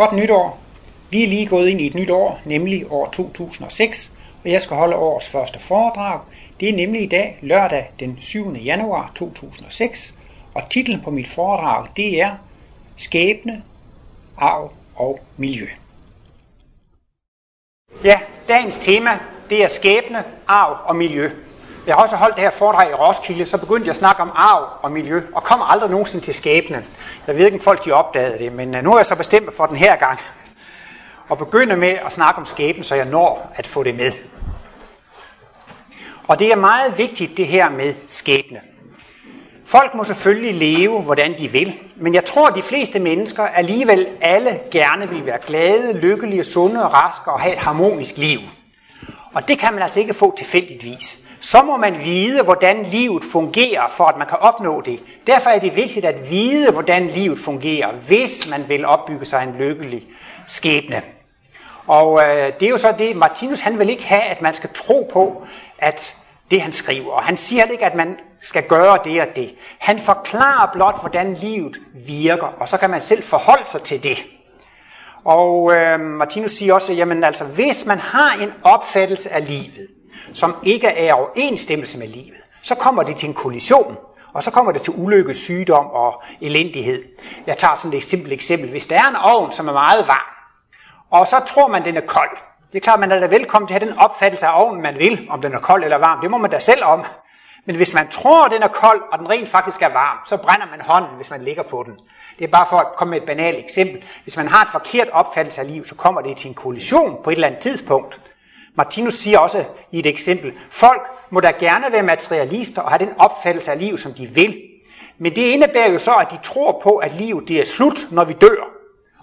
Godt nytår. Vi er lige gået ind i et nyt år, nemlig år 2006, og jeg skal holde årets første foredrag. Det er nemlig i dag, lørdag den 7. januar 2006, og titlen på mit foredrag det er Skæbne, arv og miljø. Ja, dagens tema det er skæbne, arv og miljø. Jeg har også holdt det her foredrag i Roskilde, så begyndte jeg at snakke om arv og miljø, og kom aldrig nogensinde til skæbne. Jeg ved ikke, om folk de opdagede det, men øh, nu er jeg så bestemt for den her gang. Og begynde med at snakke om skæbne, så jeg når at få det med. Og det er meget vigtigt, det her med skæbne. Folk må selvfølgelig leve, hvordan de vil, men jeg tror, at de fleste mennesker alligevel alle gerne vil være glade, lykkelige, sunde og raske og have et harmonisk liv. Og det kan man altså ikke få tilfældigvis så må man vide, hvordan livet fungerer, for at man kan opnå det. Derfor er det vigtigt at vide, hvordan livet fungerer, hvis man vil opbygge sig en lykkelig skæbne. Og øh, det er jo så det, Martinus han vil ikke have, at man skal tro på, at det han skriver. Og han siger ikke, at man skal gøre det og det. Han forklarer blot, hvordan livet virker, og så kan man selv forholde sig til det. Og øh, Martinus siger også, jamen altså, hvis man har en opfattelse af livet, som ikke er i overensstemmelse med livet, så kommer det til en kollision, og så kommer det til ulykke, sygdom og elendighed. Jeg tager sådan et simpelt eksempel. Hvis der er en ovn, som er meget varm, og så tror man, den er kold. Det er klart, man er da velkommen til at have den opfattelse af ovnen, man vil, om den er kold eller varm. Det må man da selv om. Men hvis man tror, den er kold, og den rent faktisk er varm, så brænder man hånden, hvis man ligger på den. Det er bare for at komme med et banalt eksempel. Hvis man har et forkert opfattelse af liv, så kommer det til en kollision på et eller andet tidspunkt. Martinus siger også i et eksempel, folk må da gerne være materialister og have den opfattelse af livet, som de vil. Men det indebærer jo så, at de tror på, at livet det er slut, når vi dør.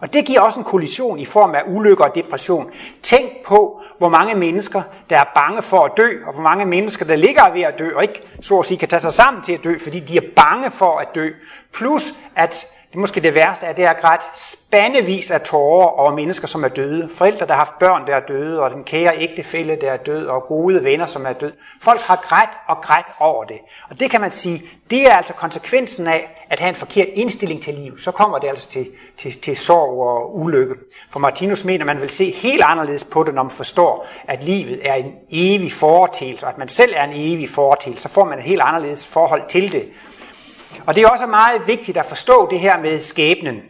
Og det giver også en kollision i form af ulykker og depression. Tænk på, hvor mange mennesker, der er bange for at dø, og hvor mange mennesker, der ligger ved at dø, og ikke så at sige kan tage sig sammen til at dø, fordi de er bange for at dø. Plus, at det måske det værste, at det er grædt spandevis af tårer over mennesker, som er døde. Forældre, der har haft børn, der er døde, og den kære ægtefælle, der er død, og gode venner, som er døde. Folk har grædt og grædt over det. Og det kan man sige, det er altså konsekvensen af at have en forkert indstilling til liv. Så kommer det altså til, til, til sorg og ulykke. For Martinus mener, man vil se helt anderledes på det, når man forstår, at livet er en evig foretagelse, og at man selv er en evig foretagelse. Så får man et helt anderledes forhold til det. Og det er også meget vigtigt at forstå det her med skæbnen,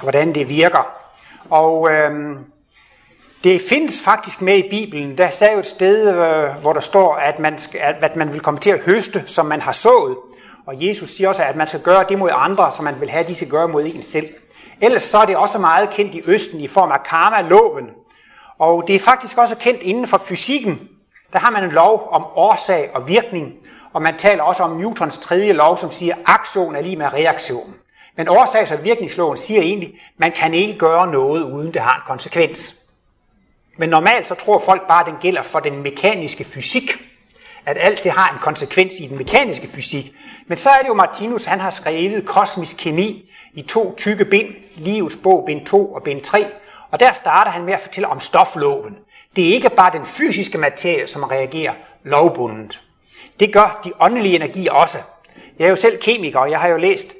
hvordan det virker. Og øhm, det findes faktisk med i Bibelen. Der er jo et sted, øh, hvor der står, at man, skal, at man vil komme til at høste, som man har sået. Og Jesus siger også, at man skal gøre det mod andre, som man vil have, at de skal gøre mod en selv. Ellers så er det også meget kendt i Østen i form af karma-loven. Og det er faktisk også kendt inden for fysikken. Der har man en lov om årsag og virkning. Og man taler også om Newtons tredje lov, som siger, aktion er lige med reaktion. Men årsags- og virkningsloven siger egentlig, at man kan ikke gøre noget, uden det har en konsekvens. Men normalt så tror folk bare, at den gælder for den mekaniske fysik. At alt det har en konsekvens i den mekaniske fysik. Men så er det jo Martinus, han har skrevet kosmisk kemi i to tykke bind, Livets bog, bind 2 og bind 3. Og der starter han med at fortælle om stofloven. Det er ikke bare den fysiske materie, som reagerer lovbundet. Det gør de åndelige energier også. Jeg er jo selv kemiker, og jeg har jo læst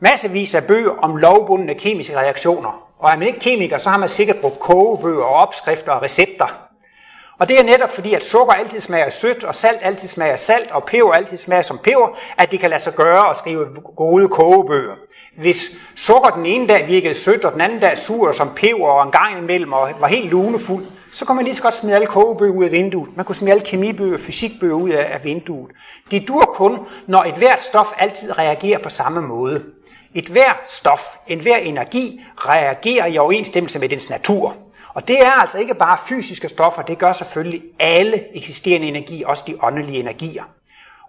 massevis af bøger om lovbundne kemiske reaktioner. Og er man ikke kemiker, så har man sikkert brugt kogebøger og opskrifter og recepter. Og det er netop fordi, at sukker altid smager sødt, og salt altid smager salt, og peber altid smager som peber, at det kan lade sig gøre at skrive gode kogebøger. Hvis sukker den ene dag virkede sødt, og den anden dag sur som peber, og en gang imellem, og var helt lunefuld, så kunne man lige så godt smide alle kogebøger ud af vinduet. Man kunne smide alle kemibøger og fysikbøger ud af, af vinduet. Det dur kun, når et hvert stof altid reagerer på samme måde. Et hvert stof, en hver energi, reagerer i overensstemmelse med dens natur. Og det er altså ikke bare fysiske stoffer, det gør selvfølgelig alle eksisterende energier, også de åndelige energier.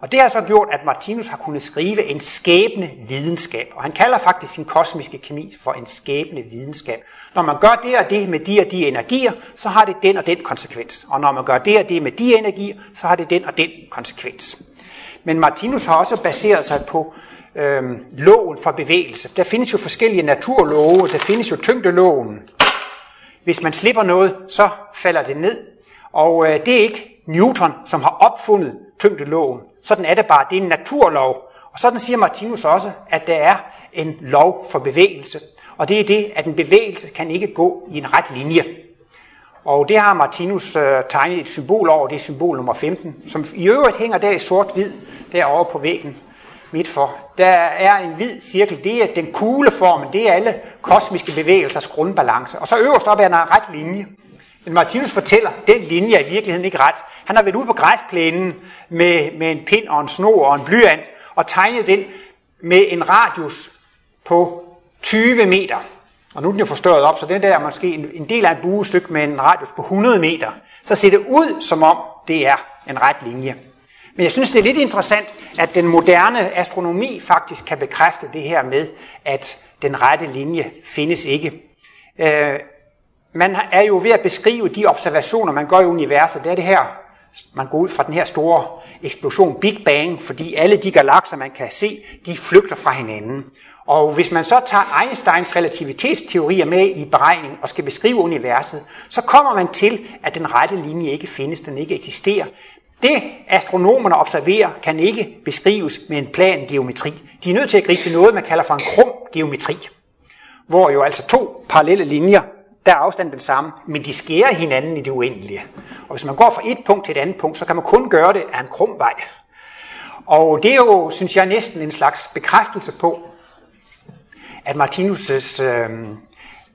Og det har så gjort, at Martinus har kunnet skrive en skæbne videnskab. Og han kalder faktisk sin kosmiske kemi for en skæbne videnskab. Når man gør det og det med de og de energier, så har det den og den konsekvens. Og når man gør det og det med de energier, så har det den og den konsekvens. Men Martinus har også baseret sig på øhm, loven for bevægelse. Der findes jo forskellige naturlove. Der findes jo tyngdeloven. Hvis man slipper noget, så falder det ned. Og øh, det er ikke Newton, som har opfundet tyngdeloven. Sådan er det bare. Det er en naturlov. Og sådan siger Martinus også, at der er en lov for bevægelse. Og det er det, at en bevægelse kan ikke gå i en ret linje. Og det har Martinus øh, tegnet et symbol over, det er symbol nummer 15, som i øvrigt hænger der i sort-hvid derovre på væggen midt for. Der er en hvid cirkel, det er den kugleformen, det er alle kosmiske bevægelsers grundbalance. Og så øverst op er der en ret linje. Men Martinus fortæller, at den linje er i virkeligheden ikke ret. Han har været ude på græsplænen med, med en pind og en snor og en blyant, og tegnet den med en radius på 20 meter. Og nu er den jo forstørret op, så den der er måske en, en del af et buestykke med en radius på 100 meter. Så ser det ud, som om det er en ret linje. Men jeg synes, det er lidt interessant, at den moderne astronomi faktisk kan bekræfte det her med, at den rette linje findes ikke. Øh, man er jo ved at beskrive de observationer, man gør i universet. Det er det her, man går ud fra den her store eksplosion, Big Bang, fordi alle de galakser, man kan se, de flygter fra hinanden. Og hvis man så tager Einsteins relativitetsteorier med i beregningen og skal beskrive universet, så kommer man til, at den rette linje ikke findes, den ikke eksisterer. Det astronomerne observerer, kan ikke beskrives med en plan geometri. De er nødt til at gribe til noget, man kalder for en krum geometri, hvor jo altså to parallelle linjer, der er afstanden den samme, men de skærer hinanden i det uendelige. Og hvis man går fra et punkt til et andet punkt, så kan man kun gøre det af en krum vej. Og det er jo, synes jeg, næsten en slags bekræftelse på, at Martinus' øh,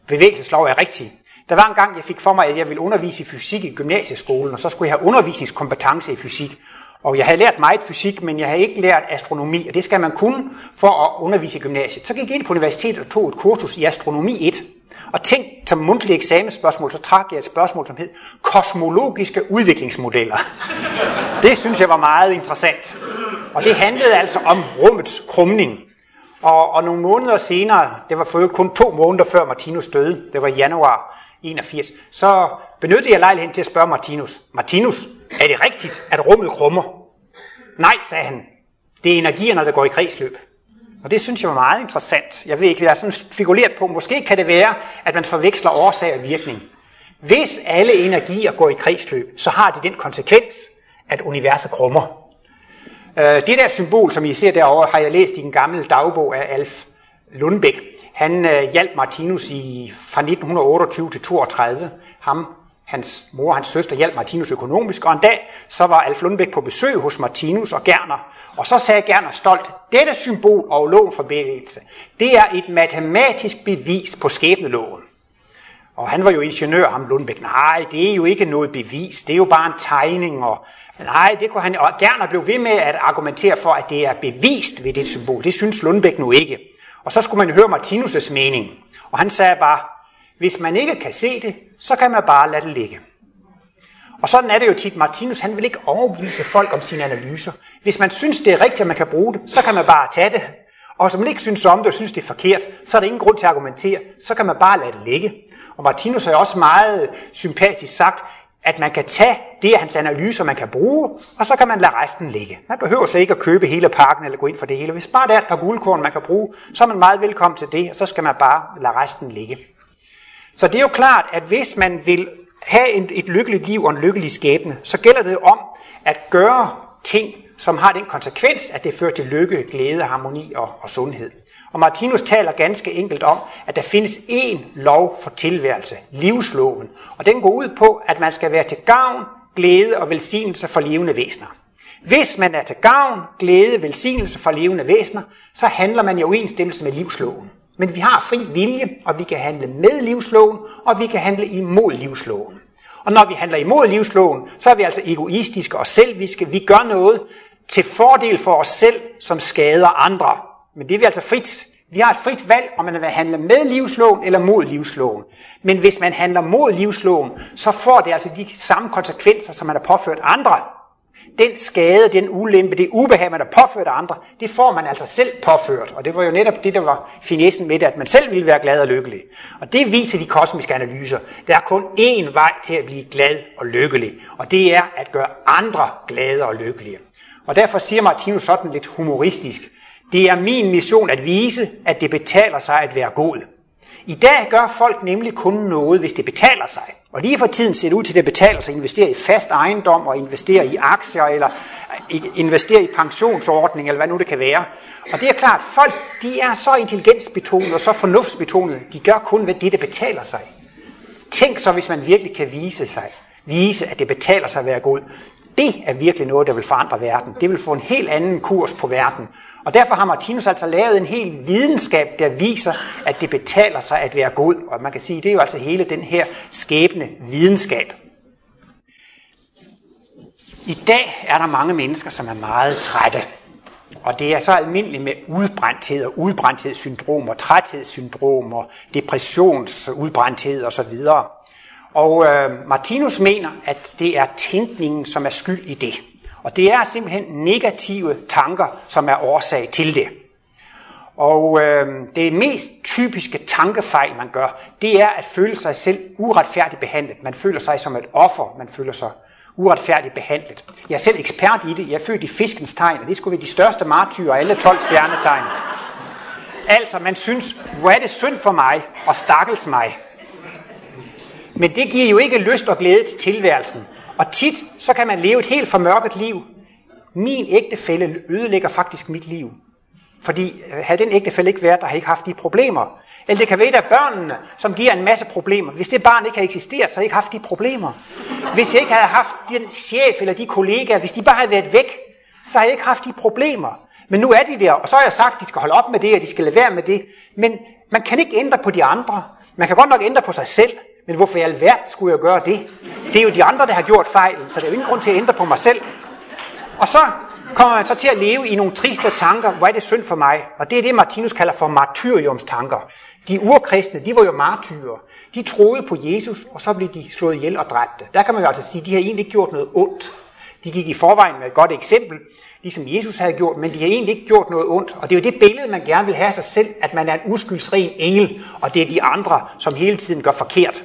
bevægelseslov er rigtig. Der var en gang, jeg fik for mig, at jeg ville undervise i fysik i gymnasieskolen, og så skulle jeg have undervisningskompetence i fysik. Og jeg havde lært meget fysik, men jeg havde ikke lært astronomi, og det skal man kunne for at undervise i gymnasiet. Så gik jeg ind på universitetet og tog et kursus i astronomi 1. Og tænk som mundtlig eksamensspørgsmål, så trak jeg et spørgsmål, som hed kosmologiske udviklingsmodeller. Det synes jeg var meget interessant. Og det handlede altså om rummets krumning. Og, og nogle måneder senere, det var for kun to måneder før Martinus døde, det var i januar 81, så benyttede jeg lejligheden til at spørge Martinus, Martinus, er det rigtigt, at rummet krummer? Nej, sagde han. Det er energierne, der går i kredsløb. Og det synes jeg var meget interessant. Jeg ved ikke, jeg har sådan spekuleret på, måske kan det være, at man forveksler årsag og virkning. Hvis alle energier går i kredsløb, så har det den konsekvens, at universet krummer. Øh, det der symbol, som I ser derovre, har jeg læst i en gammel dagbog af Alf Lundbæk. Han øh, hjalp Martinus i, fra 1928 til 32. Ham, hans mor og hans søster hjalp Martinus økonomisk, og en dag så var Alf Lundbæk på besøg hos Martinus og Gerner, og så sagde Gerner stolt, dette symbol og loven for bevægelse, det er et matematisk bevis på skæbneloven. Og han var jo ingeniør, ham Lundbæk. Nej, det er jo ikke noget bevis, det er jo bare en tegning. Og, nej, det kunne han og Gerner blev ved med at argumentere for, at det er bevist ved det symbol. Det synes Lundbæk nu ikke. Og så skulle man høre Martinus' mening. Og han sagde bare, hvis man ikke kan se det, så kan man bare lade det ligge. Og sådan er det jo tit. Martinus han vil ikke overbevise folk om sine analyser. Hvis man synes, det er rigtigt, at man kan bruge det, så kan man bare tage det. Og hvis man ikke synes om det og synes, det er forkert, så er der ingen grund til at argumentere. Så kan man bare lade det ligge. Og Martinus har også meget sympatisk sagt, at man kan tage det af hans analyser, man kan bruge, og så kan man lade resten ligge. Man behøver slet ikke at købe hele pakken eller gå ind for det hele. Hvis bare der er et par guldkorn, man kan bruge, så er man meget velkommen til det, og så skal man bare lade resten ligge. Så det er jo klart, at hvis man vil have et, et lykkeligt liv og en lykkelig skæbne, så gælder det om at gøre ting, som har den konsekvens, at det fører til lykke, glæde, harmoni og, og sundhed. Og Martinus taler ganske enkelt om, at der findes én lov for tilværelse, livsloven. Og den går ud på, at man skal være til gavn, glæde og velsignelse for levende væsener. Hvis man er til gavn, glæde, velsignelse for levende væsener, så handler man i overensstemmelse med livsloven. Men vi har fri vilje, og vi kan handle med livsloven, og vi kan handle imod livsloven. Og når vi handler imod livsloven, så er vi altså egoistiske og selviske. Vi gør noget til fordel for os selv, som skader andre. Men det er vi altså frit. Vi har et frit valg, om man vil handle med livsloven eller mod livsloven. Men hvis man handler mod livsloven, så får det altså de samme konsekvenser, som man har påført andre. Den skade, den ulempe, det ubehag, man har påført andre, det får man altså selv påført. Og det var jo netop det, der var finessen med det, at man selv ville være glad og lykkelig. Og det viser de kosmiske analyser. Der er kun én vej til at blive glad og lykkelig, og det er at gøre andre glade og lykkelige. Og derfor siger Martinus sådan lidt humoristisk, det er min mission at vise, at det betaler sig at være god. I dag gør folk nemlig kun noget, hvis det betaler sig. Og lige for tiden ser det ud til, at det betaler sig at investere i fast ejendom og investere i aktier eller øh, investere i pensionsordning eller hvad nu det kan være. Og det er klart, folk de er så intelligensbetonede og så fornuftsbetonede, de gør kun ved det, der betaler sig. Tænk så, hvis man virkelig kan vise sig, vise, at det betaler sig at være god. Det er virkelig noget, der vil forandre verden. Det vil få en helt anden kurs på verden. Og derfor har Martinus altså lavet en hel videnskab, der viser, at det betaler sig at være god. Og man kan sige, det er jo altså hele den her skæbne videnskab. I dag er der mange mennesker, som er meget trætte. Og det er så almindeligt med udbrændthed og udbrændthedssyndrom og træthedssyndrom og depressionsudbrændthed osv. Og øh, Martinus mener, at det er tænkningen, som er skyld i det. Og det er simpelthen negative tanker, som er årsag til det. Og øh, det mest typiske tankefejl, man gør, det er at føle sig selv uretfærdigt behandlet. Man føler sig som et offer, man føler sig uretfærdigt behandlet. Jeg er selv ekspert i det. Jeg er født i fiskens tegn, og det skulle være de største martyrer af alle 12 stjernetegn. Altså, man synes, hvor er det synd for mig, og stakkels mig. Men det giver jo ikke lyst og glæde til tilværelsen. Og tit, så kan man leve et helt formørket liv. Min ægtefælle ødelægger faktisk mit liv. Fordi øh, havde den ægtefælle ikke været der, har ikke haft de problemer. Eller det kan være et af børnene, som giver en masse problemer. Hvis det barn ikke havde eksisteret, så havde jeg ikke haft de problemer. Hvis jeg ikke havde haft den chef eller de kollegaer, hvis de bare havde været væk, så havde jeg ikke haft de problemer. Men nu er de der, og så har jeg sagt, at de skal holde op med det, og de skal lade være med det. Men man kan ikke ændre på de andre. Man kan godt nok ændre på sig selv, men hvorfor i alverden skulle jeg gøre det? Det er jo de andre, der har gjort fejlen, så der er jo ingen grund til at ændre på mig selv. Og så kommer man så til at leve i nogle triste tanker. Hvor er det synd for mig? Og det er det, Martinus kalder for martyriumstanker. De urkristne, de var jo martyrer. De troede på Jesus, og så blev de slået ihjel og dræbte. Der kan man jo altså sige, at de har egentlig ikke gjort noget ondt. De gik i forvejen med et godt eksempel, ligesom Jesus havde gjort, men de har egentlig ikke gjort noget ondt. Og det er jo det billede, man gerne vil have af sig selv, at man er en uskyldsren engel, og det er de andre, som hele tiden gør forkert.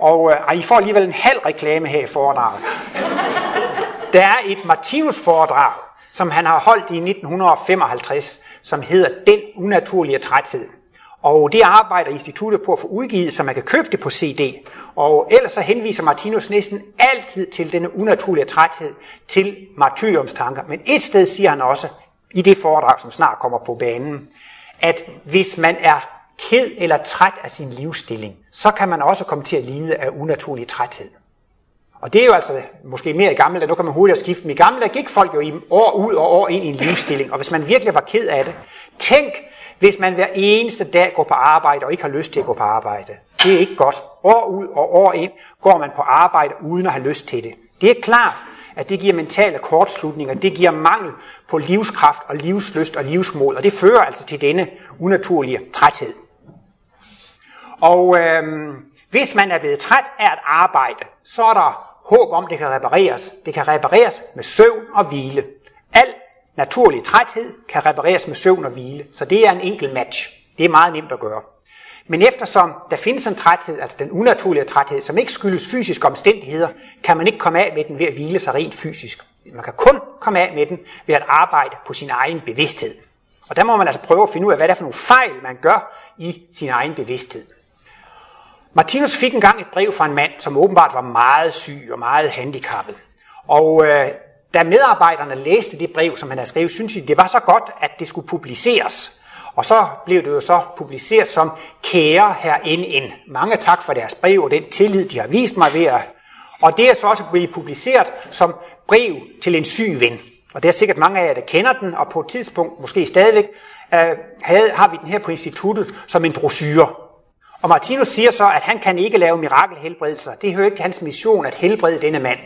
Og øh, I får alligevel en halv reklame her i foredraget. Der er et Martinus-foredrag, som han har holdt i 1955, som hedder Den unaturlige træthed. Og det arbejder instituttet på at få udgivet, så man kan købe det på CD. Og ellers så henviser Martinus næsten altid til denne unaturlige træthed, til martyriumstanker. Men et sted siger han også, i det foredrag, som snart kommer på banen, at hvis man er ked eller træt af sin livsstilling, så kan man også komme til at lide af unaturlig træthed. Og det er jo altså måske mere i gamle dage, nu kan man hurtigt skifte, men i gamle dage gik folk jo i år ud og år ind i en livsstilling, og hvis man virkelig var ked af det, tænk, hvis man hver eneste dag går på arbejde og ikke har lyst til at gå på arbejde. Det er ikke godt. År ud og år ind går man på arbejde uden at have lyst til det. Det er klart, at det giver mentale kortslutninger, det giver mangel på livskraft og livsløst og livsmod, og det fører altså til denne unaturlige træthed. Og øh, hvis man er blevet træt af at arbejde, så er der håb om, det kan repareres. Det kan repareres med søvn og hvile. Al naturlig træthed kan repareres med søvn og hvile, så det er en enkel match. Det er meget nemt at gøre. Men eftersom der findes en træthed, altså den unaturlige træthed, som ikke skyldes fysiske omstændigheder, kan man ikke komme af med den ved at hvile sig rent fysisk. Man kan kun komme af med den ved at arbejde på sin egen bevidsthed. Og der må man altså prøve at finde ud af, hvad det er for nogle fejl, man gør i sin egen bevidsthed. Martinus fik engang et brev fra en mand, som åbenbart var meget syg og meget handicappet. Og øh, da medarbejderne læste det brev, som han havde skrevet, syntes de, det var så godt, at det skulle publiceres. Og så blev det jo så publiceret som kære her NN. Mange tak for deres brev og den tillid, de har vist mig ved at... Og det er så også blevet publiceret som brev til en syg ven. Og det er sikkert mange af jer, der kender den, og på et tidspunkt, måske stadigvæk, øh, havde, har vi den her på instituttet som en brochure. Og Martinus siger så, at han kan ikke lave mirakelhelbredelser. Det hører ikke til hans mission at helbrede denne mand.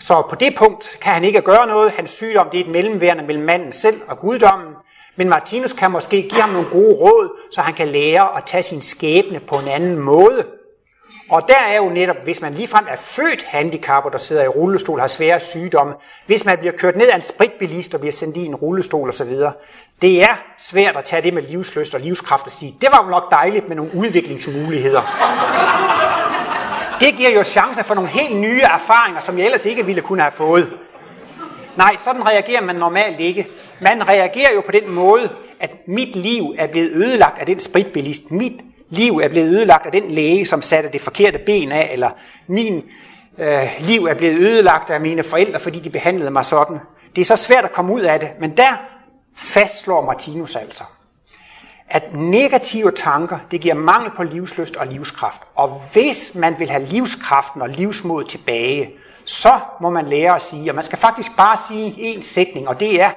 Så på det punkt kan han ikke gøre noget. Hans sygdom det er et mellemværende mellem manden selv og guddommen. Men Martinus kan måske give ham nogle gode råd, så han kan lære at tage sin skæbne på en anden måde. Og der er jo netop, hvis man ligefrem er født handicappet og sidder i rullestol, har svære sygdomme, hvis man bliver kørt ned af en spritbilist og bliver sendt i en rullestol osv., det er svært at tage det med livsløst og livskraft og sige, det var jo nok dejligt med nogle udviklingsmuligheder. Det giver jo chancer for nogle helt nye erfaringer, som jeg ellers ikke ville kunne have fået. Nej, sådan reagerer man normalt ikke. Man reagerer jo på den måde, at mit liv er blevet ødelagt af den spritbilist. Mit liv er blevet ødelagt af den læge, som satte det forkerte ben af, eller min øh, liv er blevet ødelagt af mine forældre, fordi de behandlede mig sådan. Det er så svært at komme ud af det, men der fastslår Martinus altså, at negative tanker, det giver mangel på livsløst og livskraft. Og hvis man vil have livskraften og livsmod tilbage, så må man lære at sige, og man skal faktisk bare sige en sætning, og det er,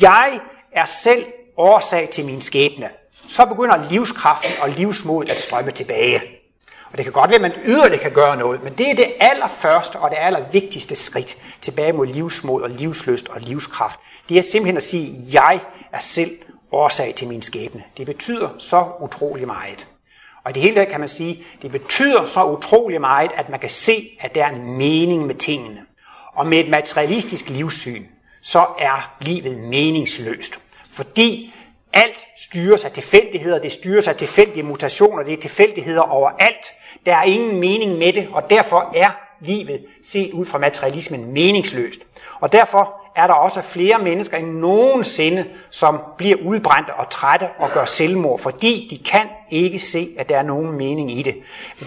jeg er selv årsag til min skæbne. Så begynder livskraften og livsmodet at strømme tilbage. Og det kan godt være, at man yderligere kan gøre noget, men det er det allerførste og det allervigtigste skridt tilbage mod livsmod og livsløst og livskraft. Det er simpelthen at sige, at jeg er selv årsag til min skæbne. Det betyder så utrolig meget. Og i det hele taget kan man sige, det betyder så utrolig meget, at man kan se, at der er en mening med tingene. Og med et materialistisk livssyn, så er livet meningsløst. Fordi alt styres af tilfældigheder, det styres af tilfældige mutationer, det er tilfældigheder overalt. Der er ingen mening med det, og derfor er livet set ud fra materialismen meningsløst. Og derfor er der også flere mennesker end nogensinde, som bliver udbrændte og trætte og gør selvmord, fordi de kan ikke se, at der er nogen mening i det.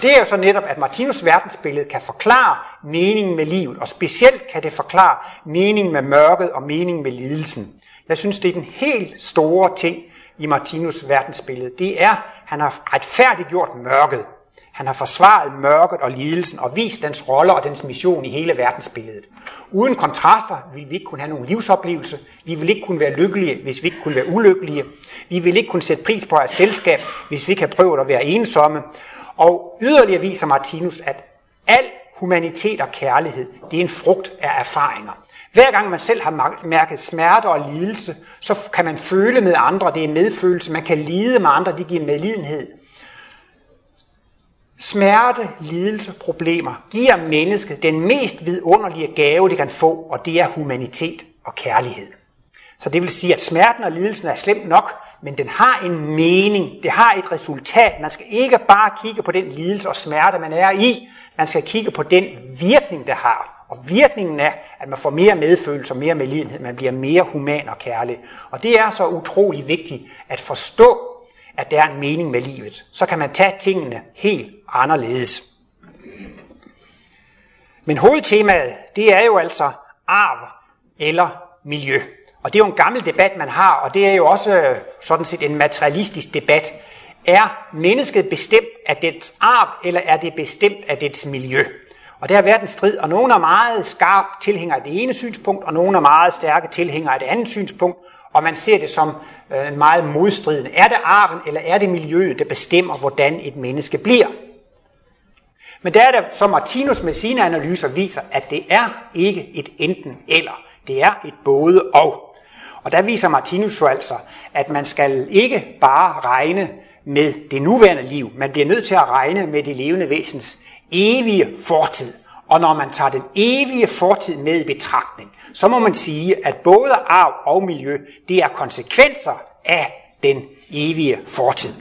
Det er jo så netop, at Martinus verdensbillede kan forklare meningen med livet, og specielt kan det forklare meningen med mørket og meningen med lidelsen. Jeg synes, det er den helt store ting i Martinus verdensbillede. Det er, at han har retfærdiggjort mørket. Han har forsvaret mørket og lidelsen og vist dens rolle og dens mission i hele verdensbilledet. Uden kontraster ville vi ikke kunne have nogen livsoplevelse. Vi ville ikke kunne være lykkelige, hvis vi ikke kunne være ulykkelige. Vi ville ikke kunne sætte pris på et selskab, hvis vi ikke havde prøvet at være ensomme. Og yderligere viser Martinus, at al humanitet og kærlighed, det er en frugt af erfaringer. Hver gang man selv har mærket smerte og lidelse, så kan man føle med andre, det er medfølelse. Man kan lide med andre, det giver medlidenhed. Smerte, lidelse, problemer giver mennesket den mest vidunderlige gave, det kan få, og det er humanitet og kærlighed. Så det vil sige, at smerten og lidelsen er slemt nok, men den har en mening, det har et resultat. Man skal ikke bare kigge på den lidelse og smerte, man er i, man skal kigge på den virkning, det har. Og virkningen er, at man får mere medfølelse og mere medlidenhed, man bliver mere human og kærlig. Og det er så utrolig vigtigt at forstå, at der er en mening med livet. Så kan man tage tingene helt anderledes. Men hovedtemaet, det er jo altså arv eller miljø. Og det er jo en gammel debat, man har, og det er jo også øh, sådan set en materialistisk debat. Er mennesket bestemt af dets arv, eller er det bestemt af dets miljø? Og der har været en strid, og nogen er meget skarp tilhængere af det ene synspunkt, og nogen er meget stærke tilhængere af det andet synspunkt, og man ser det som øh, meget modstridende. Er det arven, eller er det miljøet, der bestemmer, hvordan et menneske bliver? Men der er det, som Martinus med sine analyser viser, at det er ikke et enten eller. Det er et både og. Og der viser Martinus jo altså, at man skal ikke bare regne med det nuværende liv. Man bliver nødt til at regne med det levende væsens evige fortid. Og når man tager den evige fortid med i betragtning, så må man sige, at både arv og miljø, det er konsekvenser af den evige fortid.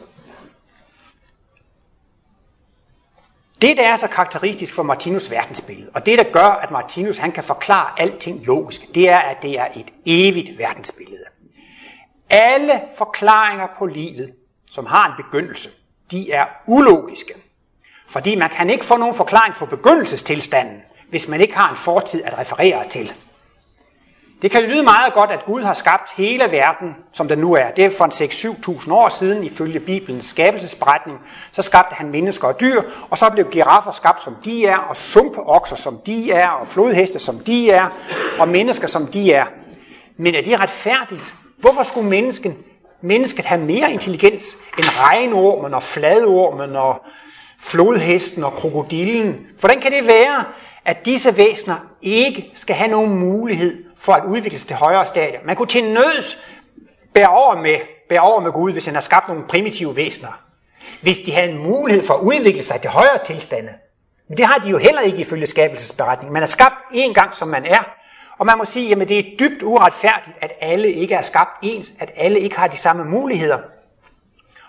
Det, der er så karakteristisk for Martinus verdensbillede, og det, der gør, at Martinus han kan forklare alting logisk, det er, at det er et evigt verdensbillede. Alle forklaringer på livet, som har en begyndelse, de er ulogiske. Fordi man kan ikke få nogen forklaring for begyndelsestilstanden, hvis man ikke har en fortid at referere til. Det kan lyde meget godt, at Gud har skabt hele verden, som den nu er. Det er for en 6-7.000 år siden, ifølge Bibelens skabelsesberetning. Så skabte han mennesker og dyr, og så blev giraffer skabt, som de er, og sumpeokser, som de er, og flodheste, som de er, og mennesker, som de er. Men er det retfærdigt? Hvorfor skulle mennesken, mennesket have mere intelligens end regnormen og fladormen og flodhesten og krokodillen? Hvordan kan det være, at disse væsener ikke skal have nogen mulighed for at udvikle sig til højere stadier. Man kunne til nøds bære over med, bære over med Gud, hvis han har skabt nogle primitive væsener. Hvis de havde en mulighed for at udvikle sig til højere tilstande. Men det har de jo heller ikke ifølge skabelsesberetningen. Man er skabt én gang, som man er. Og man må sige, at det er dybt uretfærdigt, at alle ikke er skabt ens, at alle ikke har de samme muligheder.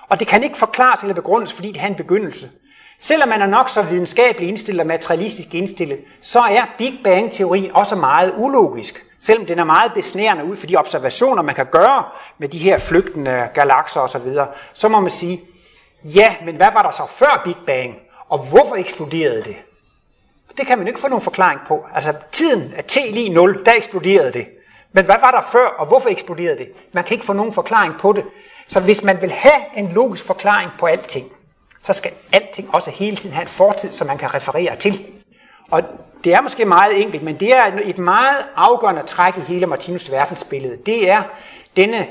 Og det kan ikke forklares eller begrundes, fordi det har en begyndelse. Selvom man er nok så videnskabelig indstillet og materialistisk indstillet, så er Big Bang-teorien også meget ulogisk. Selvom den er meget besnærende ud for de observationer, man kan gøre med de her flygtende galakser osv., så må man sige, Ja, men hvad var der så før Big Bang? Og hvorfor eksploderede det? Det kan man ikke få nogen forklaring på. Altså tiden er t lige 0, der eksploderede det. Men hvad var der før, og hvorfor eksploderede det? Man kan ikke få nogen forklaring på det. Så hvis man vil have en logisk forklaring på alting, så skal alting også hele tiden have en fortid, som man kan referere til. Og det er måske meget enkelt, men det er et meget afgørende træk i hele Martinus verdensbillede. Det er denne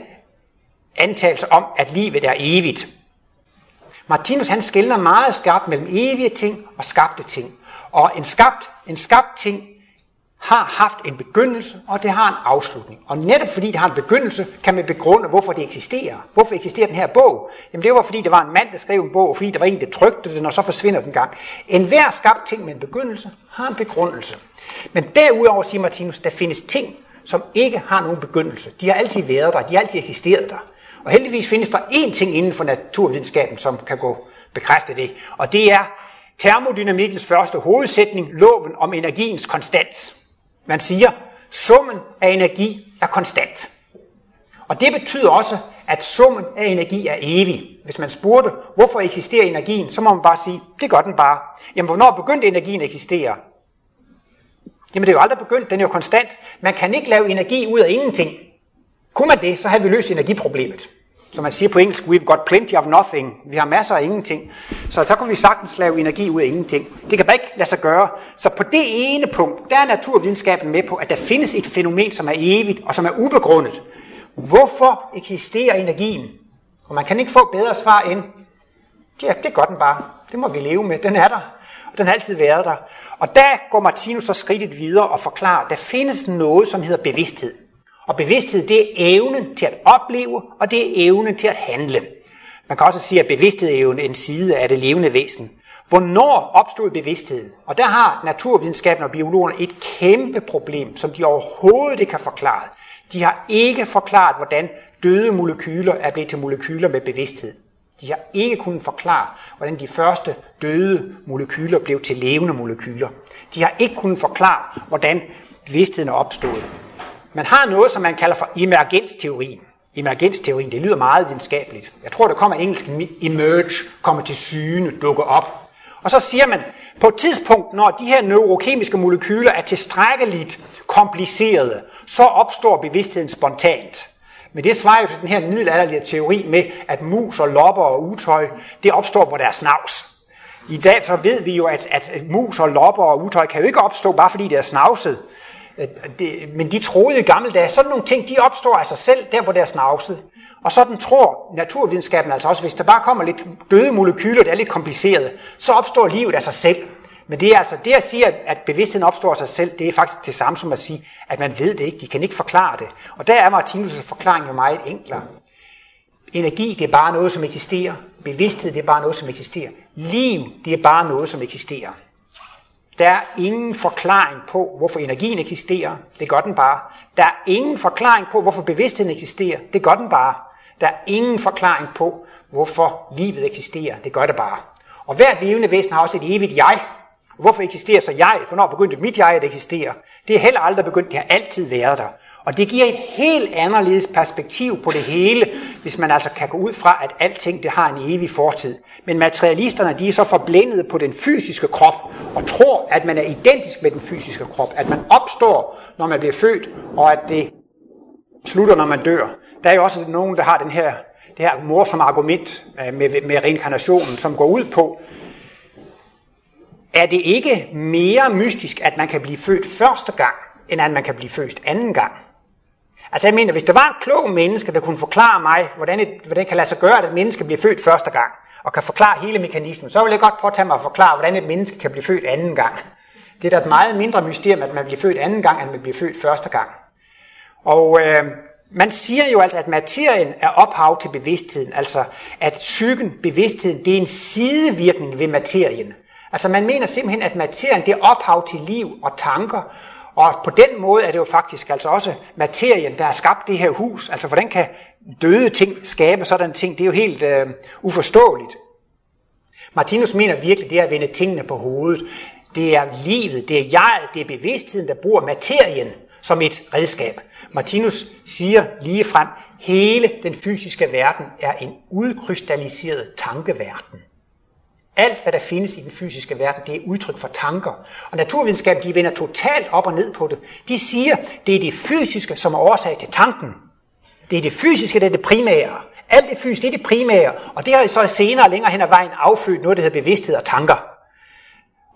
antagelse om, at livet er evigt. Martinus han skældner meget skarpt mellem evige ting og skabte ting. Og en skabt, en skabt ting har haft en begyndelse, og det har en afslutning. Og netop fordi det har en begyndelse, kan man begrunde, hvorfor det eksisterer. Hvorfor eksisterer den her bog? Jamen det var fordi, der var en mand, der skrev en bog, og fordi der var en, der trykte den, og så forsvinder den gang. En hver skabt ting med en begyndelse har en begrundelse. Men derudover, siger Martinus, der findes ting, som ikke har nogen begyndelse. De har altid været der, de har altid eksisteret der. Og heldigvis findes der én ting inden for naturvidenskaben, som kan gå bekræfte det. Og det er termodynamikkens første hovedsætning, loven om energiens konstans. Man siger, summen af energi er konstant. Og det betyder også, at summen af energi er evig. Hvis man spurgte, hvorfor eksisterer energien, så må man bare sige, det gør den bare. Jamen, hvornår begyndte energien at eksistere? Jamen, det er jo aldrig begyndt, den er jo konstant. Man kan ikke lave energi ud af ingenting. Kunne man det, så havde vi løst energiproblemet. Som man siger på engelsk, we've got plenty of nothing. Vi har masser af ingenting. Så så kan vi sagtens lave energi ud af ingenting. Det kan bare ikke lade sig gøre. Så på det ene punkt, der er naturvidenskaben med på, at der findes et fænomen, som er evigt og som er ubegrundet. Hvorfor eksisterer energien? Og man kan ikke få bedre svar end, ja, det gør den bare. Det må vi leve med. Den er der. Og den har altid været der. Og der går Martinus så skridtet videre og forklarer, at der findes noget, som hedder bevidsthed. Og bevidsthed, det er evnen til at opleve, og det er evnen til at handle. Man kan også sige, at bevidsthed er jo en side af det levende væsen. Hvornår opstod bevidstheden? Og der har naturvidenskaben og biologerne et kæmpe problem, som de overhovedet ikke har forklaret. De har ikke forklaret, hvordan døde molekyler er blevet til molekyler med bevidsthed. De har ikke kunnet forklare, hvordan de første døde molekyler blev til levende molekyler. De har ikke kunnet forklare, hvordan bevidstheden er opstået. Man har noget, som man kalder for emergensteorien. Emergensteorien, det lyder meget videnskabeligt. Jeg tror, det kommer engelsk emerge, kommer til syne, dukker op. Og så siger man, på et tidspunkt, når de her neurokemiske molekyler er tilstrækkeligt komplicerede, så opstår bevidstheden spontant. Men det svarer jo til den her middelalderlige teori med, at mus og lopper og utøj, det opstår, hvor der er snavs. I dag så ved vi jo, at, at mus og lopper og utøj kan jo ikke opstå, bare fordi det er snavset. Øh, det, men de troede i gamle dage, sådan nogle ting, de opstår af sig selv, der hvor det er snavset. Og sådan tror naturvidenskaben altså også, hvis der bare kommer lidt døde molekyler, der er lidt kompliceret, så opstår livet af sig selv. Men det er altså det at sige, at bevidstheden opstår af sig selv, det er faktisk det samme som at sige, at man ved det ikke, de kan ikke forklare det. Og der er Martinus' forklaring jo meget enklere. Energi, det er bare noget, som eksisterer. Bevidsthed, det er bare noget, som eksisterer. Liv, det er bare noget, som eksisterer. Der er ingen forklaring på, hvorfor energien eksisterer. Det gør den bare. Der er ingen forklaring på, hvorfor bevidstheden eksisterer. Det gør den bare. Der er ingen forklaring på, hvorfor livet eksisterer. Det gør det bare. Og hvert levende væsen har også et evigt jeg. Hvorfor eksisterer så jeg? Hvornår begyndte mit jeg at eksistere? Det er heller aldrig begyndt. Det har altid været der. Og det giver et helt anderledes perspektiv på det hele, hvis man altså kan gå ud fra, at alting det har en evig fortid. Men materialisterne de er så forblændet på den fysiske krop, og tror, at man er identisk med den fysiske krop. At man opstår, når man bliver født, og at det slutter, når man dør. Der er jo også nogen, der har den her, det her morsomme argument øh, med, med reinkarnationen, som går ud på, er det ikke mere mystisk, at man kan blive født første gang, end at man kan blive født anden gang? Altså jeg mener, hvis der var en klog menneske, der kunne forklare mig, hvordan, et, hvordan det kan lade sig gøre, at et menneske bliver født første gang, og kan forklare hele mekanismen, så vil jeg godt påtage mig at forklare, hvordan et menneske kan blive født anden gang. Det er da et meget mindre mysterium, at man bliver født anden gang, end man bliver født første gang. Og øh, man siger jo altså, at materien er ophav til bevidstheden, altså at psyken, bevidstheden, det er en sidevirkning ved materien. Altså man mener simpelthen, at materien det er ophav til liv og tanker, og på den måde er det jo faktisk altså også materien, der har skabt det her hus. Altså hvordan kan døde ting skabe sådan ting? Det er jo helt øh, uforståeligt. Martinus mener virkelig, det er at vende tingene på hovedet. Det er livet, det er jeg, det er bevidstheden, der bruger materien som et redskab. Martinus siger lige frem, hele den fysiske verden er en udkrystalliseret tankeverden. Alt, hvad der findes i den fysiske verden, det er udtryk for tanker. Og naturvidenskab, de vender totalt op og ned på det. De siger, det er det fysiske, som er årsag til tanken. Det er det fysiske, det er det primære. Alt det fysiske, det er det primære. Og det har så senere længere hen ad vejen affødt noget, der hedder bevidsthed og tanker.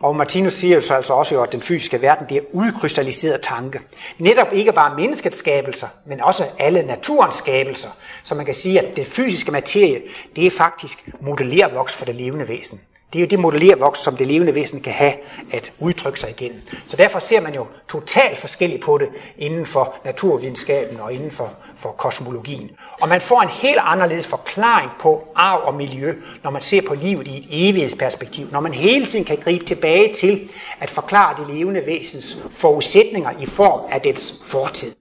Og Martinus siger jo så altså også, at den fysiske verden det er udkrystalliseret tanke. Netop ikke bare menneskets skabelser, men også alle naturens skabelser. Så man kan sige, at det fysiske materie, det er faktisk modellervoks for det levende væsen. Det er jo det modellervoks, som det levende væsen kan have at udtrykke sig igennem. Så derfor ser man jo totalt forskelligt på det inden for naturvidenskaben og inden for, for kosmologien. Og man får en helt anderledes forklaring på arv og miljø, når man ser på livet i et evighedsperspektiv. Når man hele tiden kan gribe tilbage til at forklare det levende væsens forudsætninger i form af dets fortid.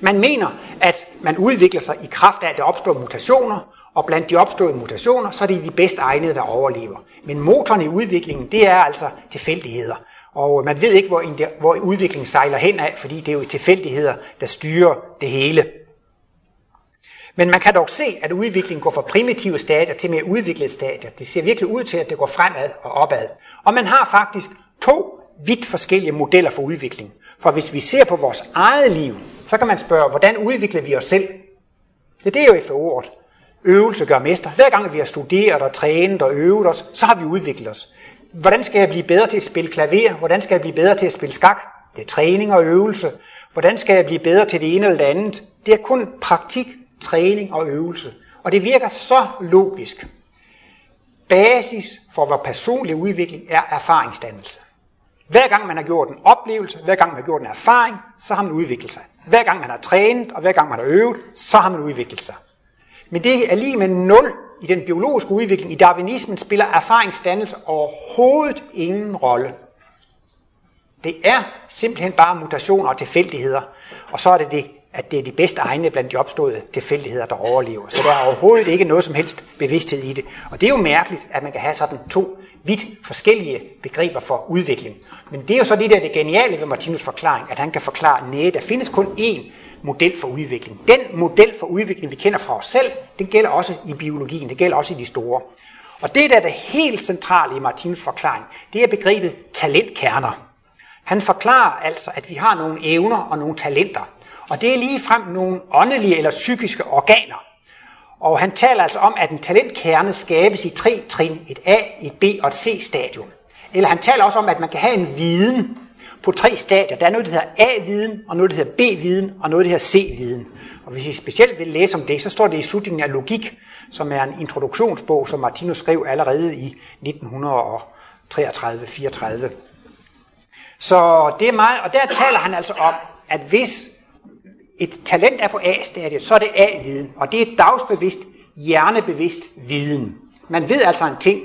Man mener, at man udvikler sig i kraft af, at der opstår mutationer, og blandt de opståede mutationer, så er det de bedst egnede, der overlever. Men motoren i udviklingen, det er altså tilfældigheder. Og man ved ikke, hvor, hvor udviklingen sejler hen af, fordi det er jo tilfældigheder, der styrer det hele. Men man kan dog se, at udviklingen går fra primitive stadier til mere udviklede stadier. Det ser virkelig ud til, at det går fremad og opad. Og man har faktisk to vidt forskellige modeller for udvikling. For hvis vi ser på vores eget liv, så kan man spørge, hvordan udvikler vi os selv? Det er jo efter ordet. Øvelse gør mester. Hver gang vi har studeret og trænet og øvet os, så har vi udviklet os. Hvordan skal jeg blive bedre til at spille klaver? Hvordan skal jeg blive bedre til at spille skak? Det er træning og øvelse. Hvordan skal jeg blive bedre til det ene eller det andet? Det er kun praktik, træning og øvelse. Og det virker så logisk. Basis for vores personlige udvikling er erfaringsdannelse. Hver gang man har gjort en oplevelse, hver gang man har gjort en erfaring, så har man udviklet sig. Hver gang man har trænet, og hver gang man har øvet, så har man udviklet sig. Men det er lige med nul i den biologiske udvikling. I darwinismen spiller erfaringsdannelse overhovedet ingen rolle. Det er simpelthen bare mutationer og tilfældigheder. Og så er det det, at det er de bedste egne blandt de opståede tilfældigheder, der overlever. Så der er overhovedet ikke noget som helst bevidsthed i det. Og det er jo mærkeligt, at man kan have sådan to vidt forskellige begreber for udvikling. Men det er jo så det der det geniale ved Martinus forklaring, at han kan forklare, at der findes kun én model for udvikling. Den model for udvikling, vi kender fra os selv, den gælder også i biologien, det gælder også i de store. Og det, der er det helt centrale i Martins forklaring, det er begrebet talentkerner. Han forklarer altså, at vi har nogle evner og nogle talenter. Og det er lige frem nogle åndelige eller psykiske organer. Og han taler altså om, at en talentkerne skabes i tre trin, et A, et B og et C-stadium. Eller han taler også om, at man kan have en viden, på tre stadier. Der er noget, der hedder A-viden, og noget, der hedder B-viden, og noget, der hedder C-viden. Og hvis I specielt vil læse om det, så står det i slutningen af Logik, som er en introduktionsbog, som Martinus skrev allerede i 1933-34. Så det er meget, og der taler han altså om, at hvis et talent er på A-stadiet, så er det A-viden, og det er dagsbevidst, hjernebevidst viden. Man ved altså en ting,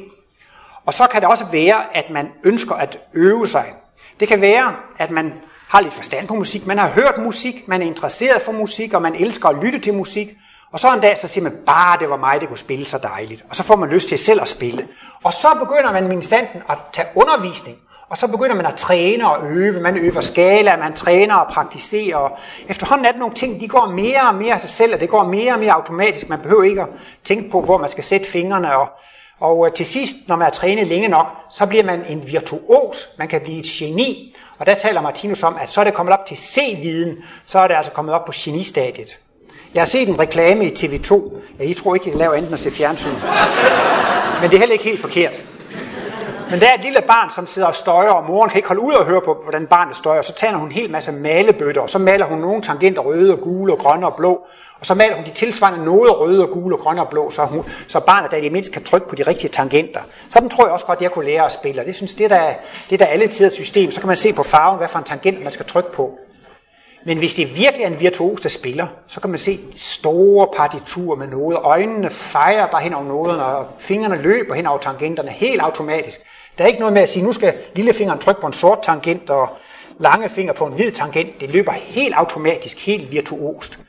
og så kan det også være, at man ønsker at øve sig det kan være, at man har lidt forstand på musik, man har hørt musik, man er interesseret for musik, og man elsker at lytte til musik, og så en dag, så siger man, bare det var mig, det kunne spille så dejligt. Og så får man lyst til selv at spille. Og så begynder man minstanden at tage undervisning. Og så begynder man at træne og øve. Man øver skala, man træner og praktiserer. Og efterhånden er det nogle ting, de går mere og mere af sig selv, og det går mere og mere automatisk. Man behøver ikke at tænke på, hvor man skal sætte fingrene. Og og øh, til sidst, når man har trænet længe nok, så bliver man en virtuos. Man kan blive et geni. Og der taler Martinus om, at så er det kommet op til C-viden, så er det altså kommet op på genistadiet. Jeg har set en reklame i TV2. Ja, I tror ikke, jeg laver enten at se fjernsyn. Men det er heller ikke helt forkert. Men der er et lille barn, som sidder og støjer, og moren kan ikke holde ud og høre på, hvordan barnet støjer. Så tager hun en hel masse malebøtter, og så maler hun nogle tangenter røde og gule og grønne og blå. Og så maler hun de tilsvarende noget røde og gule og grønne og blå, så, hun, så barnet der i det mindste kan trykke på de rigtige tangenter. Sådan tror jeg også godt, jeg kunne lære at spille. Og det synes det der, det der alle tiders system. Så kan man se på farven, hvad for en tangent man skal trykke på. Men hvis det virkelig er en virtuos, der spiller, så kan man se store partiturer med noget. Øjnene fejrer bare hen over noderne, og fingrene løber hen over tangenterne helt automatisk. Der er ikke noget med at sige, nu skal lillefingeren trykke på en sort tangent, og lange finger på en hvid tangent. Det løber helt automatisk, helt virtuost.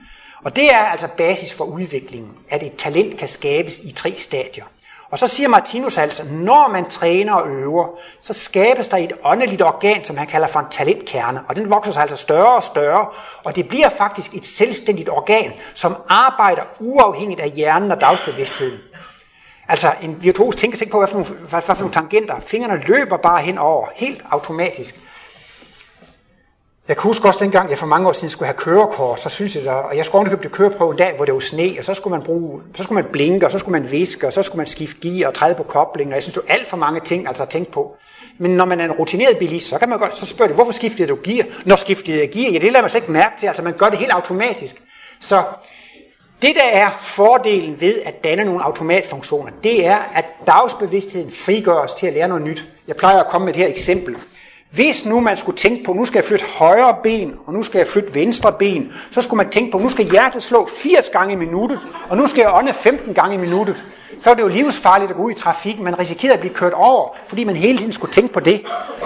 Og det er altså basis for udviklingen, at et talent kan skabes i tre stadier. Og så siger Martinus altså, når man træner og øver, så skabes der et åndeligt organ, som han kalder for en talentkerne, og den vokser sig altså større og større, og det bliver faktisk et selvstændigt organ, som arbejder uafhængigt af hjernen og dagsbevidstheden. Altså en virtuos tænker sig ikke på, hvad for, nogle, hvad for nogle tangenter. Fingrene løber bare henover, helt automatisk. Jeg kan huske også dengang, jeg for mange år siden skulle have kørekort, så synes jeg, der, og jeg skulle købe det køreprøve en dag, hvor det var sne, og så skulle man bruge, så skulle man blinke, og så skulle man viske, og så skulle man skifte gear og træde på koblingen, og jeg synes, det var alt for mange ting altså at tænke på. Men når man er en rutineret bilist, så kan man godt, så spørger de, hvorfor skiftede du gear? Når skiftede jeg gear? Ja, det lader man sig ikke mærke til, altså man gør det helt automatisk. Så det, der er fordelen ved at danne nogle automatfunktioner, det er, at dagsbevidstheden frigøres til at lære noget nyt. Jeg plejer at komme med et her eksempel. Hvis nu man skulle tænke på, nu skal jeg flytte højre ben, og nu skal jeg flytte venstre ben, så skulle man tænke på, nu skal hjertet slå 80 gange i minuttet, og nu skal jeg ånde 15 gange i minuttet. Så er det jo livsfarligt at gå ud i trafik. Man risikerer at blive kørt over, fordi man hele tiden skulle tænke på det.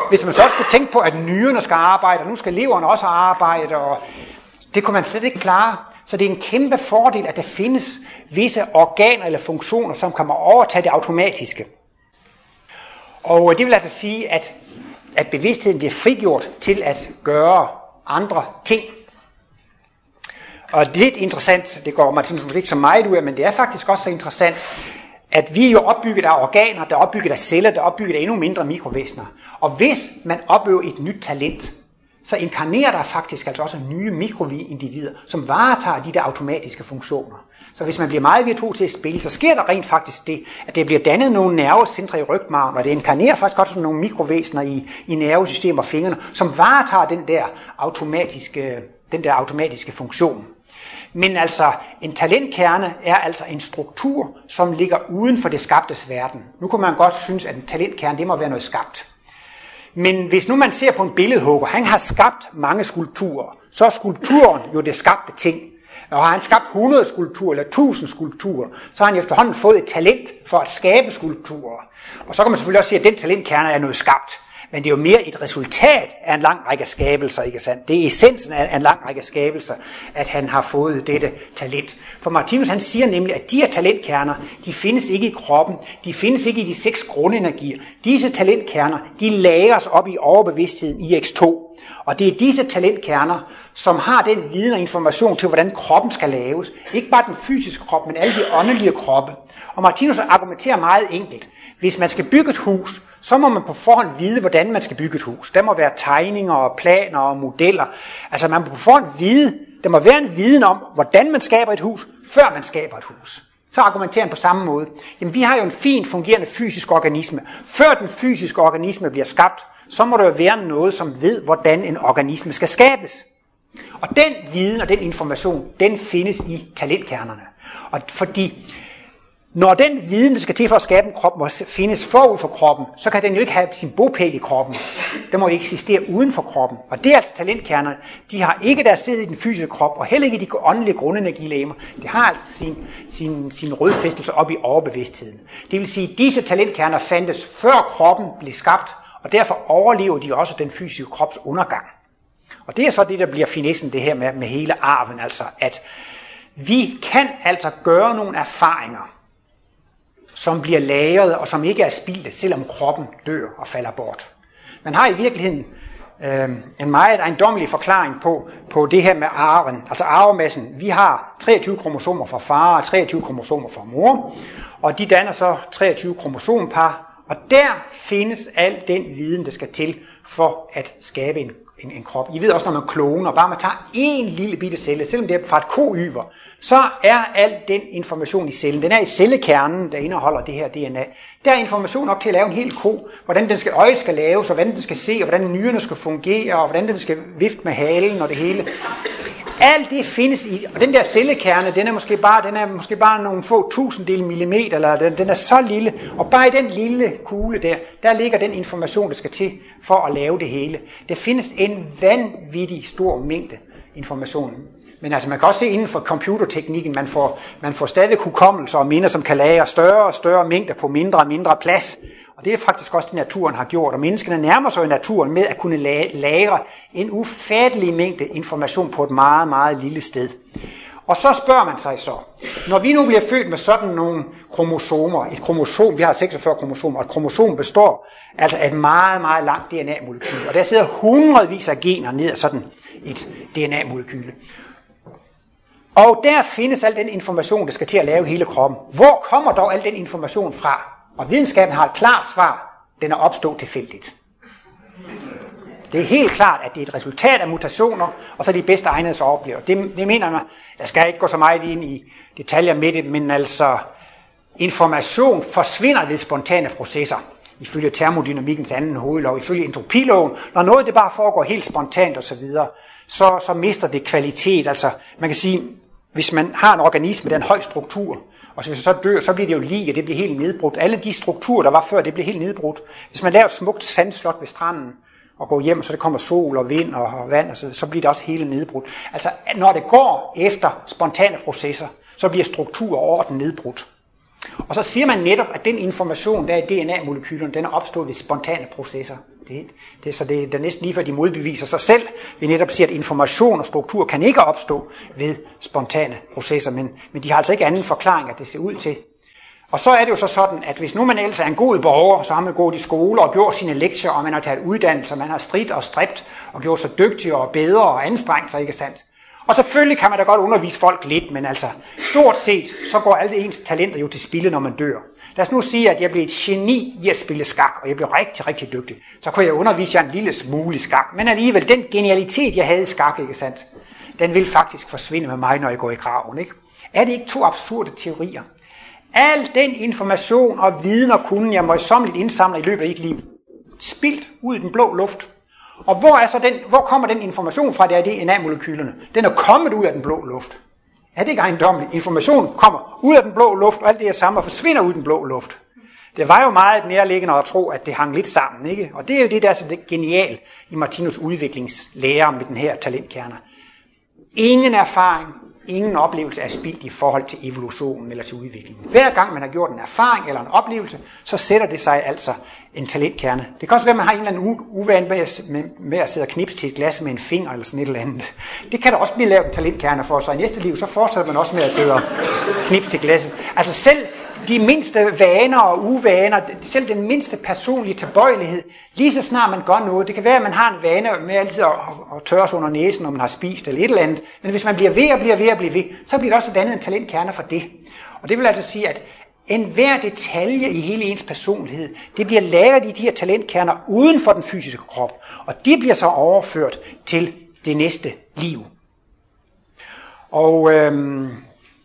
Hvis man så skulle tænke på, at nyrerne skal arbejde, og nu skal leveren også arbejde, og det kunne man slet ikke klare. Så det er en kæmpe fordel, at der findes visse organer eller funktioner, som kan overtage det automatiske. Og det vil altså sige, at at bevidstheden bliver frigjort til at gøre andre ting. Og det er lidt interessant, det går Martin måske ikke så meget ud af, men det er faktisk også så interessant, at vi er jo opbygget af organer, der er opbygget af celler, der er opbygget af endnu mindre mikrovæsener. Og hvis man opøver et nyt talent, så inkarnerer der faktisk altså også nye mikroindivider, som varetager de der automatiske funktioner. Så hvis man bliver meget virtuos til at spille, så sker der rent faktisk det, at det bliver dannet nogle nervecentre i rygmarven, og det inkarnerer faktisk også nogle mikrovæsener i, i nervesystemet og fingrene, som varetager den der automatiske, den der automatiske funktion. Men altså, en talentkerne er altså en struktur, som ligger uden for det skabtes verden. Nu kunne man godt synes, at en talentkerne, det må være noget skabt. Men hvis nu man ser på en billedhugger, han har skabt mange skulpturer, så er skulpturen jo det skabte ting. Og har han skabt 100 skulpturer eller 1000 skulpturer, så har han efterhånden fået et talent for at skabe skulpturer. Og så kan man selvfølgelig også sige, at den talentkerne er noget skabt. Men det er jo mere et resultat af en lang række skabelser, ikke sandt? Det er essensen af en lang række skabelser, at han har fået dette talent. For Martinus han siger nemlig, at de her talentkerner, de findes ikke i kroppen, de findes ikke i de seks grundenergier. Disse talentkerner, de lagres op i overbevidstheden i X2. Og det er disse talentkerner, som har den viden og information til, hvordan kroppen skal laves. Ikke bare den fysiske krop, men alle de åndelige kroppe. Og Martinus argumenterer meget enkelt. Hvis man skal bygge et hus, så må man på forhånd vide, hvordan man skal bygge et hus. Der må være tegninger og planer og modeller. Altså man må på forhånd vide, der må være en viden om, hvordan man skaber et hus, før man skaber et hus. Så argumenterer han på samme måde. Jamen vi har jo en fint fungerende fysisk organisme. Før den fysiske organisme bliver skabt, så må der jo være noget, som ved, hvordan en organisme skal skabes. Og den viden og den information, den findes i talentkernerne. Og fordi når den viden, der skal til for at skabe en krop, må findes forud for kroppen, så kan den jo ikke have sin bopæl i kroppen. Den må eksistere uden for kroppen. Og det er altså talentkernerne. De har ikke deres sæde i den fysiske krop, og heller ikke de åndelige grundenergilæmer. Det har altså sin, sin, sin rødfæstelse op i overbevidstheden. Det vil sige, at disse talentkerner fandtes før kroppen blev skabt, og derfor overlever de også den fysiske krops undergang. Og det er så det, der bliver finessen det her med, med hele arven, altså at vi kan altså gøre nogle erfaringer, som bliver lagret og som ikke er spildt, selvom kroppen dør og falder bort. Man har i virkeligheden øh, en meget ejendommelig forklaring på, på det her med arven, altså arvemassen. Vi har 23 kromosomer fra far og 23 kromosomer fra mor, og de danner så 23 kromosompar, og der findes al den viden, der skal til for at skabe en en, en krop. I ved også, når man kloner, bare man tager en lille bitte celle, selvom det er fra et koyver, så er al den information i cellen, den er i cellekernen, der indeholder det her DNA. Der er information op til at lave en hel ko, hvordan den skal, øjet skal laves, og hvordan den skal se, og hvordan nyrerne skal fungere, og hvordan den skal vifte med halen og det hele. Alt det findes i, og den der cellekerne, den er måske bare, den er måske bare nogle få tusinddel millimeter, eller den, den er så lille, og bare i den lille kugle der, der ligger den information, der skal til for at lave det hele. Der findes en vanvittig stor mængde information. Men altså, man kan også se inden for computerteknikken, man får, man får stadig hukommelse og minder, som kan lagre større og større mængder på mindre og mindre plads. Og det er faktisk også det, naturen har gjort. Og menneskene nærmer sig jo naturen med at kunne lagre en ufattelig mængde information på et meget, meget lille sted. Og så spørger man sig så, når vi nu bliver født med sådan nogle kromosomer, et kromosom, vi har 46 kromosomer, og et kromosom består altså af et meget, meget langt DNA-molekyl, og der sidder hundredvis af gener ned af sådan et DNA-molekyle. Og der findes al den information, der skal til at lave hele kroppen. Hvor kommer dog al den information fra? Og videnskaben har et klart svar. Den er opstået tilfældigt. Det er helt klart, at det er et resultat af mutationer, og så er de bedste egnede så oplever. Det, det mener man, jeg skal ikke gå så meget ind i detaljer med det, men altså information forsvinder ved spontane processer. Ifølge termodynamikkens anden hovedlov, ifølge entropiloven, når noget det bare foregår helt spontant osv., så, så mister det kvalitet. Altså, man kan sige, hvis man har en organisme, der er en høj struktur, og hvis man så dør, så bliver det jo lige, og det bliver helt nedbrudt. Alle de strukturer, der var før, det bliver helt nedbrudt. Hvis man laver et smukt sandslot ved stranden, og går hjem, så det kommer sol og vind og vand, og så, så bliver det også hele nedbrudt. Altså, når det går efter spontane processer, så bliver struktur og orden nedbrudt. Og så siger man netop, at den information, der er i DNA-molekylerne, den er opstået ved spontane processer. Det, det, så det, det er næsten lige før de modbeviser sig selv. Vi netop siger, at information og struktur kan ikke opstå ved spontane processer, men, men de har altså ikke anden forklaring, at det ser ud til. Og så er det jo så sådan, at hvis nu man ellers er en god borger, så har man gået i skole og gjort sine lektier, og man har taget uddannelse, man har stridt og stræbt og gjort sig dygtigere og bedre og anstrengt sig, ikke sandt? Og selvfølgelig kan man da godt undervise folk lidt, men altså stort set, så går alle ens talenter jo til spilde, når man dør. Lad os nu sige, at jeg blev et geni i at spille skak, og jeg blev rigtig, rigtig dygtig. Så kunne jeg undervise jer en lille smule skak. Men alligevel, den genialitet, jeg havde i skak, ikke sandt, den vil faktisk forsvinde med mig, når jeg går i graven. Ikke? Er det ikke to absurde teorier? Al den information og viden og kunden, jeg møjsommeligt indsamler i løbet af et liv, spildt ud i den blå luft. Og hvor, er så den, hvor kommer den information fra, det er DNA-molekylerne? Den er kommet ud af den blå luft. Er det ikke ejendommeligt? Information kommer ud af den blå luft, og alt det, jeg og forsvinder ud af den blå luft. Det var jo meget nærliggende at tro, at det hang lidt sammen. Ikke? Og det er jo det, der er så det genial i Martinus udviklingslære med den her talentkerner. Ingen erfaring, ingen oplevelse er spildt i forhold til evolutionen eller til udviklingen. Hver gang man har gjort en erfaring eller en oplevelse, så sætter det sig altså en talentkerne. Det kan også være, at man har en eller anden uvand med, med at sidde og knipse til et glas med en finger eller sådan et eller andet. Det kan der også blive lavet en talentkerne for, så i næste liv, så fortsætter man også med at sidde og knipse til glasset. Altså selv de mindste vaner og uvaner, selv den mindste personlige tilbøjelighed, lige så snart man gør noget, det kan være, at man har en vane med altid at, at tørre sig under næsen, når man har spist eller et eller andet, men hvis man bliver ved og bliver ved og bliver ved, så bliver der også dannet en talentkerne for det. Og det vil altså sige, at enhver detalje i hele ens personlighed, det bliver lagret i de her talentkerner uden for den fysiske krop, og de bliver så overført til det næste liv. Og øhm,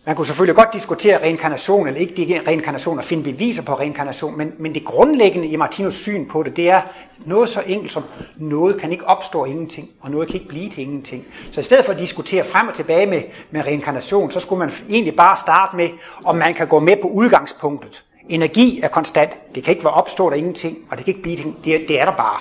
man kunne selvfølgelig godt diskutere reinkarnation eller ikke reinkarnation og finde beviser på reinkarnation, men, men det grundlæggende i Martinus syn på det, det er noget så enkelt som, noget kan ikke opstå ingenting, og noget kan ikke blive til ingenting. Så i stedet for at diskutere frem og tilbage med, med reinkarnation, så skulle man egentlig bare starte med, om man kan gå med på udgangspunktet. Energi er konstant, det kan ikke være opstået af ingenting, og det kan ikke blive det, det er der bare.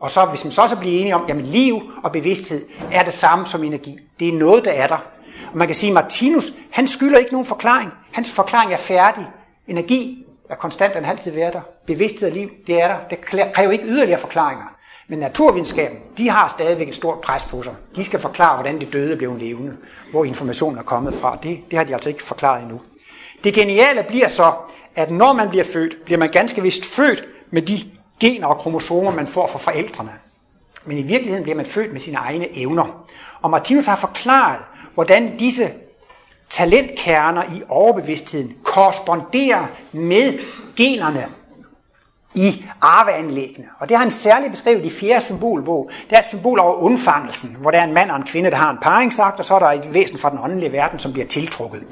Og så hvis man så også bliver enige om, jamen liv og bevidsthed er det samme som energi. Det er noget, der er der. Og man kan sige, at Martinus, han skylder ikke nogen forklaring. Hans forklaring er færdig. Energi er konstant, den har altid været der. Bevidsthed og liv, det er der. Det kræver ikke yderligere forklaringer. Men naturvidenskaben, de har stadigvæk et stort pres på sig. De skal forklare, hvordan det døde blev levende, hvor informationen er kommet fra. Det, det har de altså ikke forklaret endnu. Det geniale bliver så, at når man bliver født, bliver man ganske vist født med de gener og kromosomer, man får fra forældrene. Men i virkeligheden bliver man født med sine egne evner. Og Martinus har forklaret, hvordan disse talentkerner i overbevidstheden korresponderer med generne i arveanlæggene. Og det har han særligt beskrevet i fjerde symbolbog. Det er et symbol over undfangelsen, hvor der er en mand og en kvinde, der har en paringsagt, og så er der et væsen fra den åndelige verden, som bliver tiltrukket.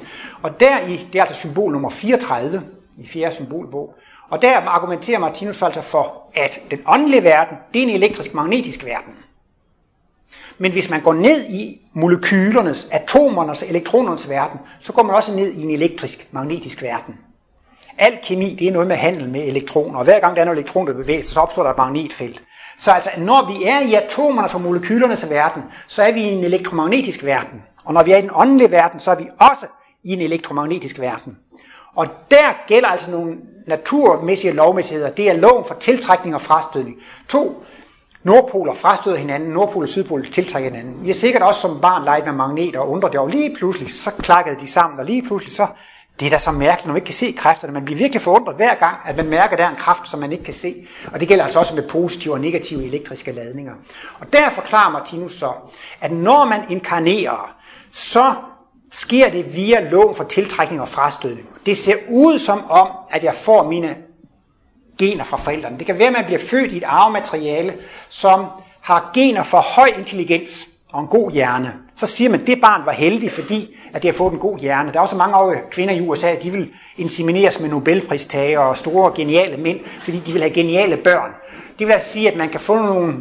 Og der i, det er altså symbol nummer 34 i fjerde symbolbog, og der argumenterer Martinus altså for, at den åndelige verden, det er en elektrisk-magnetisk verden. Men hvis man går ned i molekylernes, atomernes, elektronernes verden, så går man også ned i en elektrisk-magnetisk verden. Al kemi, det er noget med handel med elektroner, og hver gang der er en elektron, der bevæger sig, så opstår der et magnetfelt. Så altså, når vi er i atomernes og molekylernes verden, så er vi i en elektromagnetisk verden. Og når vi er i den åndelige verden, så er vi også i en elektromagnetisk verden. Og der gælder altså nogle naturmæssige lovmæssigheder. Det er loven for tiltrækning og frastødning. To Nordpoler frastøder hinanden, Nordpol og Sydpol tiltrækker hinanden. I er sikkert også som barn leget med magneter og undret jer, og lige pludselig så klakkede de sammen, og lige pludselig så, det er da så mærkeligt, når man ikke kan se kræfterne. Man bliver virkelig forundret hver gang, at man mærker, at der er en kraft, som man ikke kan se. Og det gælder altså også med positive og negative elektriske ladninger. Og der forklarer Martinus så, at når man inkarnerer, så sker det via lån for tiltrækning og frastødning. Det ser ud som om, at jeg får mine gener fra forældrene. Det kan være, at man bliver født i et arvemateriale, som har gener for høj intelligens og en god hjerne. Så siger man, at det barn var heldig, fordi at det har fået en god hjerne. Der er også mange af kvinder i USA, de vil insemineres med Nobelpristager og store geniale mænd, fordi de vil have geniale børn. Det vil altså sige, at man kan få nogle,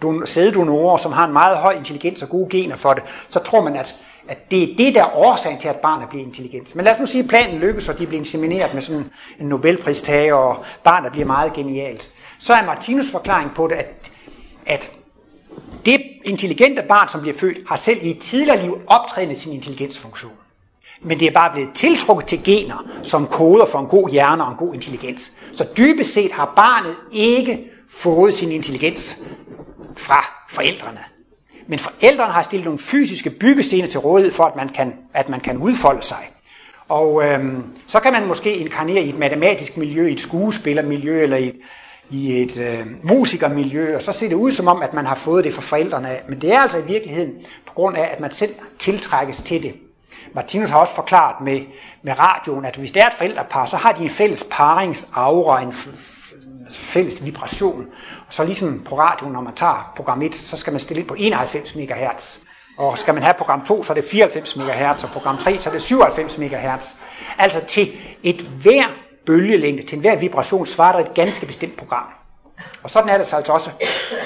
nogle sæddonorer, som har en meget høj intelligens og gode gener for det. Så tror man, at at det er det, der er årsagen til, at barnet bliver intelligent. Men lad os nu sige, at planen lykkes, og de bliver insemineret med sådan en Nobelpristager, og barnet bliver meget genialt. Så er Martinus forklaring på det, at, at det intelligente barn, som bliver født, har selv i et tidligere liv optrænet sin intelligensfunktion. Men det er bare blevet tiltrukket til gener, som koder for en god hjerne og en god intelligens. Så dybest set har barnet ikke fået sin intelligens fra forældrene. Men forældrene har stillet nogle fysiske byggestene til rådighed for, at man kan, at man kan udfolde sig. Og øhm, så kan man måske inkarnere i et matematisk miljø, i et skuespillermiljø eller i et, i et øh, musikermiljø, og så ser det ud som om, at man har fået det fra forældrene af. Men det er altså i virkeligheden på grund af, at man selv tiltrækkes til det. Martinus har også forklaret med, med radioen, at hvis det er et forældrepar, så har de en fælles paringsaura, en fælles vibration. Og så ligesom på radioen, når man tager program 1, så skal man stille ind på 91 MHz. Og skal man have program 2, så er det 94 MHz, og program 3, så er det 97 MHz. Altså til et hver bølgelængde, til enhver vibration, svarer der et ganske bestemt program. Og sådan er det så altså også,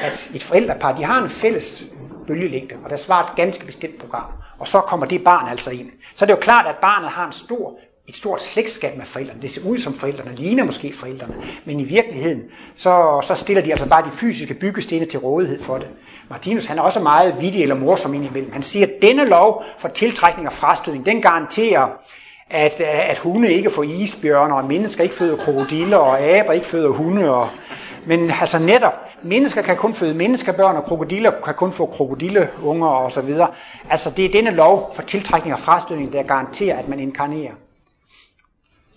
at et forældrepar, de har en fælles bølgelængde, og der svarer et ganske bestemt program. Og så kommer det barn altså ind. Så det er jo klart, at barnet har en stor et stort slægtskab med forældrene. Det ser ud som forældrene, ligner måske forældrene, men i virkeligheden, så, så stiller de altså bare de fysiske byggestene til rådighed for det. Martinus han er også meget vittig eller morsom indimellem. Han siger, at denne lov for tiltrækning og frastødning, den garanterer, at, at hunde ikke får isbjørner, og mennesker ikke føder krokodiller, og aber ikke føder hunde. Og, men altså netop, mennesker kan kun føde menneskebørn, og krokodiller kan kun få krokodilleunger og så videre. Altså det er denne lov for tiltrækning og frastødning, der garanterer, at man inkarnerer.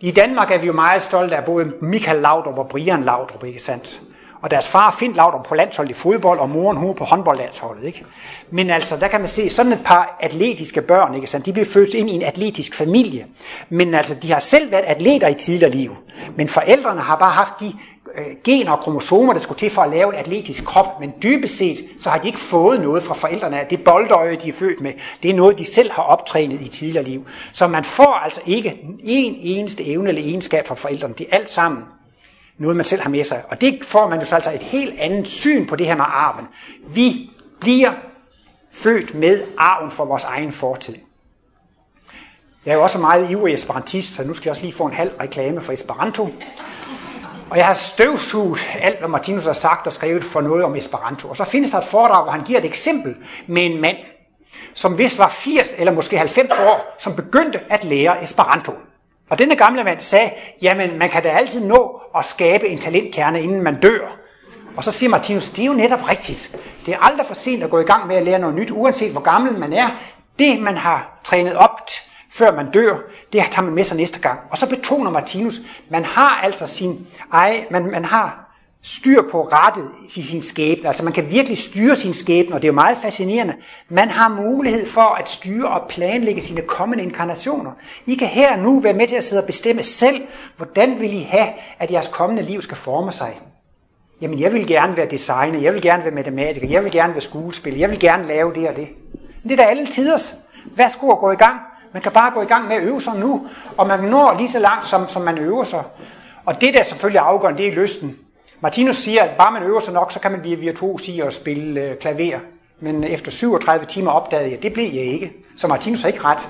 I Danmark er vi jo meget stolte af både Michael Laudrup og Brian Laudrup, ikke sandt? Og deres far, Finn Laudrup, på landsholdet i fodbold, og moren, hun på håndboldlandsholdet, ikke? Men altså, der kan man se, sådan et par atletiske børn, ikke sandt? De bliver født ind i en atletisk familie. Men altså, de har selv været atleter i tidligere liv. Men forældrene har bare haft de øh, gener og kromosomer, der skulle til for at lave en atletisk krop, men dybest set, så har de ikke fået noget fra forældrene. Det boldøje, de er født med, det er noget, de selv har optrænet i tidligere liv. Så man får altså ikke en eneste evne eller egenskab fra forældrene. Det er alt sammen noget, man selv har med sig. Og det får man jo så altså et helt andet syn på det her med arven. Vi bliver født med arven for vores egen fortid. Jeg er jo også meget ivrig esperantist, så nu skal jeg også lige få en halv reklame for Esperanto. Og jeg har støvsuget alt, hvad Martinus har sagt og skrevet for noget om Esperanto. Og så findes der et foredrag, hvor han giver et eksempel med en mand, som vist var 80 eller måske 90 år, som begyndte at lære Esperanto. Og denne gamle mand sagde, jamen man kan da altid nå at skabe en talentkerne, inden man dør. Og så siger Martinus, det er jo netop rigtigt. Det er aldrig for sent at gå i gang med at lære noget nyt, uanset hvor gammel man er. Det, man har trænet op før man dør, det tager man med sig næste gang. Og så betoner Martinus, man har altså sin ej, man, man har styr på rettet i sin skæbne. Altså man kan virkelig styre sin skæbne, og det er jo meget fascinerende. Man har mulighed for at styre og planlægge sine kommende inkarnationer. I kan her nu være med til at sidde og bestemme selv, hvordan vil I have, at jeres kommende liv skal forme sig. Jamen, jeg vil gerne være designer, jeg vil gerne være matematiker, jeg vil gerne være skuespiller, jeg vil gerne lave det og det. Men det er da alle tiders. Værsgo at gå i gang. Man kan bare gå i gang med at øve sig nu, og man når lige så langt, som, som man øver sig. Og det, der selvfølgelig afgørende, det er lysten. Martinus siger, at bare man øver sig nok, så kan man blive virtuos i at spille øh, klaver. Men efter 37 timer opdagede jeg, at det blev jeg ikke. Så Martinus har ikke ret.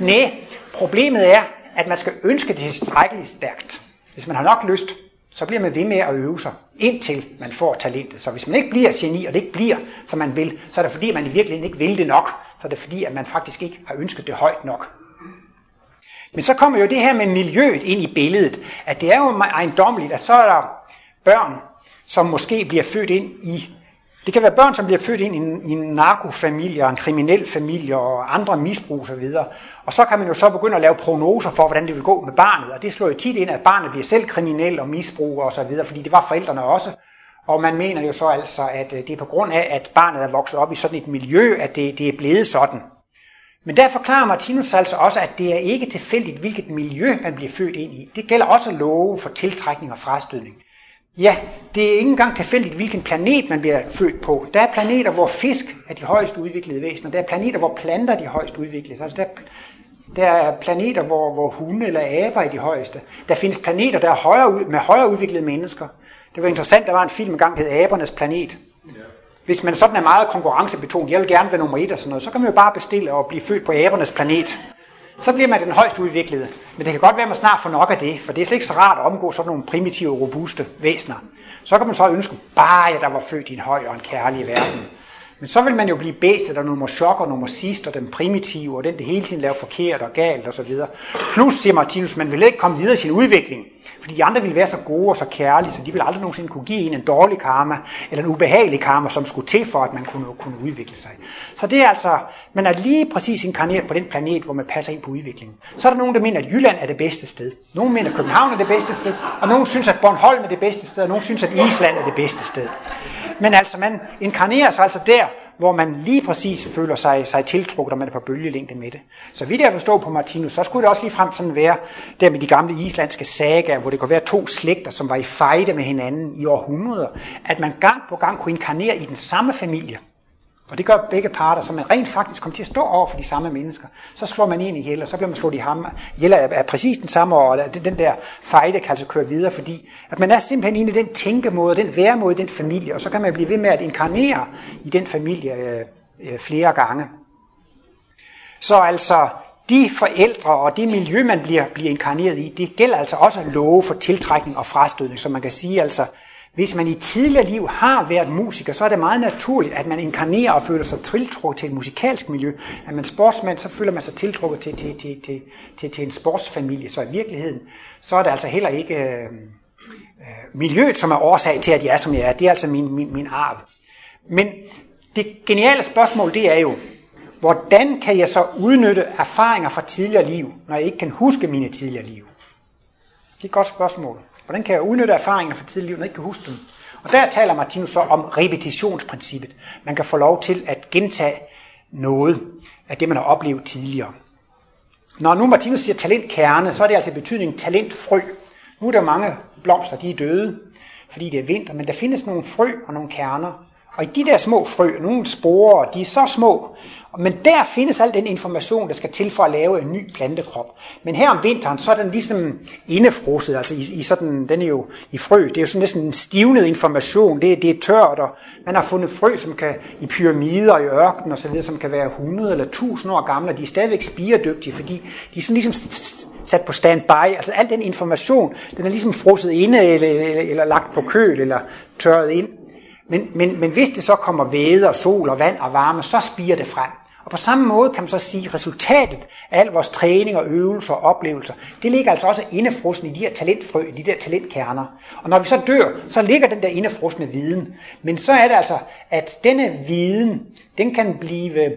Nej, problemet er, at man skal ønske det tilstrækkeligt stærkt. Hvis man har nok lyst, så bliver man ved med at øve sig, indtil man får talentet. Så hvis man ikke bliver geni, og det ikke bliver, som man vil, så er det fordi, man i virkeligheden ikke vil det nok så er det fordi, at man faktisk ikke har ønsket det højt nok. Men så kommer jo det her med miljøet ind i billedet, at det er jo ejendommeligt, at så er der børn, som måske bliver født ind i det kan være børn, som bliver født ind i en, i en narkofamilie, og en kriminel familie og andre misbrug osv. Og, og så kan man jo så begynde at lave prognoser for, hvordan det vil gå med barnet. Og det slår jo tit ind, at barnet bliver selv kriminel og misbruger osv., fordi det var forældrene også. Og man mener jo så altså, at øh, det er på grund af, at barnet er vokset op i sådan et miljø, at det, det er blevet sådan. Men der forklarer Martinus altså også, at det er ikke tilfældigt, hvilket miljø man bliver født ind i. Det gælder også love for tiltrækning og frastødning. Ja, det er ikke engang tilfældigt, hvilken planet man bliver født på. Der er planeter, hvor fisk er de højst udviklede væsener. Der er planeter, hvor planter er de højst udviklede. Altså der, der er planeter, hvor, hvor hunde eller aber er de højeste. Der findes planeter, der er højere, med højere udviklede mennesker. Det var interessant, der var en film engang, der hed Abernes Planet. Hvis man sådan er meget konkurrencebetonet, jeg vil gerne være nummer et og sådan noget, så kan man jo bare bestille og blive født på Abernes Planet så bliver man den højst udviklede. Men det kan godt være, at man snart får nok af det, for det er slet ikke så rart at omgå sådan nogle primitive, robuste væsener. Så kan man så ønske, bare jeg der var født i en høj og en kærlig verden. Men så vil man jo blive bæstet af nummer chok og nummer sidst og den primitive og den, det hele tiden laver forkert og galt osv. Plus, siger Martinus, man vil ikke komme videre i sin udvikling. Fordi de andre ville være så gode og så kærlige, så de ville aldrig nogensinde kunne give en en dårlig karma, eller en ubehagelig karma, som skulle til for, at man kunne, kunne udvikle sig. Så det er altså, man er lige præcis inkarneret på den planet, hvor man passer ind på udviklingen. Så er der nogen, der mener, at Jylland er det bedste sted. Nogle mener, at København er det bedste sted, og nogen synes, at Bornholm er det bedste sted, og nogen synes, at Island er det bedste sted. Men altså, man inkarnerer sig altså der, hvor man lige præcis føler sig, sig tiltrukket, og man er på bølgelængde med det. Så vidt jeg forstår på Martinus, så skulle det også lige frem sådan være, der med de gamle islandske sager, hvor det kunne være to slægter, som var i fejde med hinanden i århundreder, at man gang på gang kunne inkarnere i den samme familie. Og det gør begge parter, så man rent faktisk kommer til at stå over for de samme mennesker. Så slår man ind i ihjel, og så bliver man slået i ham. Ihjel er, er præcis den samme, og den der fejde kan altså køre videre, fordi at man er simpelthen inde i den tænkemåde, den væremåde i den familie, og så kan man blive ved med at inkarnere i den familie øh, øh, flere gange. Så altså, de forældre og det miljø, man bliver, bliver inkarneret i, det gælder altså også love for tiltrækning og frastødning, så man kan sige altså, hvis man i tidligere liv har været musiker, så er det meget naturligt, at man inkarnerer og føler sig tiltrukket til et musikalsk miljø. Er man sportsmand, så føler man sig tiltrukket til, til, til, til, til, til en sportsfamilie. Så i virkeligheden, så er det altså heller ikke øh, øh miljøet, som er årsag til, at jeg er, som jeg er. Det er altså min, min, min arv. Men det geniale spørgsmål, det er jo, hvordan kan jeg så udnytte erfaringer fra tidligere liv, når jeg ikke kan huske mine tidligere liv? Det er et godt spørgsmål. Hvordan kan jeg udnytte erfaringer fra tidligere liv, når jeg ikke kan huske dem? Og der taler Martinus så om repetitionsprincippet. Man kan få lov til at gentage noget af det, man har oplevet tidligere. Når nu Martinus siger talentkerne, så er det altså i betydning talentfrø. Nu er der mange blomster, de er døde, fordi det er vinter, men der findes nogle frø og nogle kerner. Og i de der små frø, nogle sporer, de er så små, men der findes al den information, der skal til for at lave en ny plantekrop. Men her om vinteren, så er den ligesom indefrosset, altså i, i sådan, den er jo i frø, det er jo sådan næsten en stivnet information, det, det er tørt, og man har fundet frø, som kan i pyramider i ørkenen og så videre, som kan være 100 eller 1000 år gamle, og de er stadigvæk spiredygtige, fordi de er sådan ligesom sat på standby, altså al den information, den er ligesom frosset inde, eller, eller, eller lagt på køl, eller tørret ind. Men, men, men hvis det så kommer væde og sol og vand og varme, så spiger det frem. Og på samme måde kan man så sige, at resultatet af al vores træning og øvelser og oplevelser, det ligger altså også indefrosne i de her talentfrø, i de der talentkerner. Og når vi så dør, så ligger den der indefrosne viden. Men så er det altså, at denne viden, den kan blive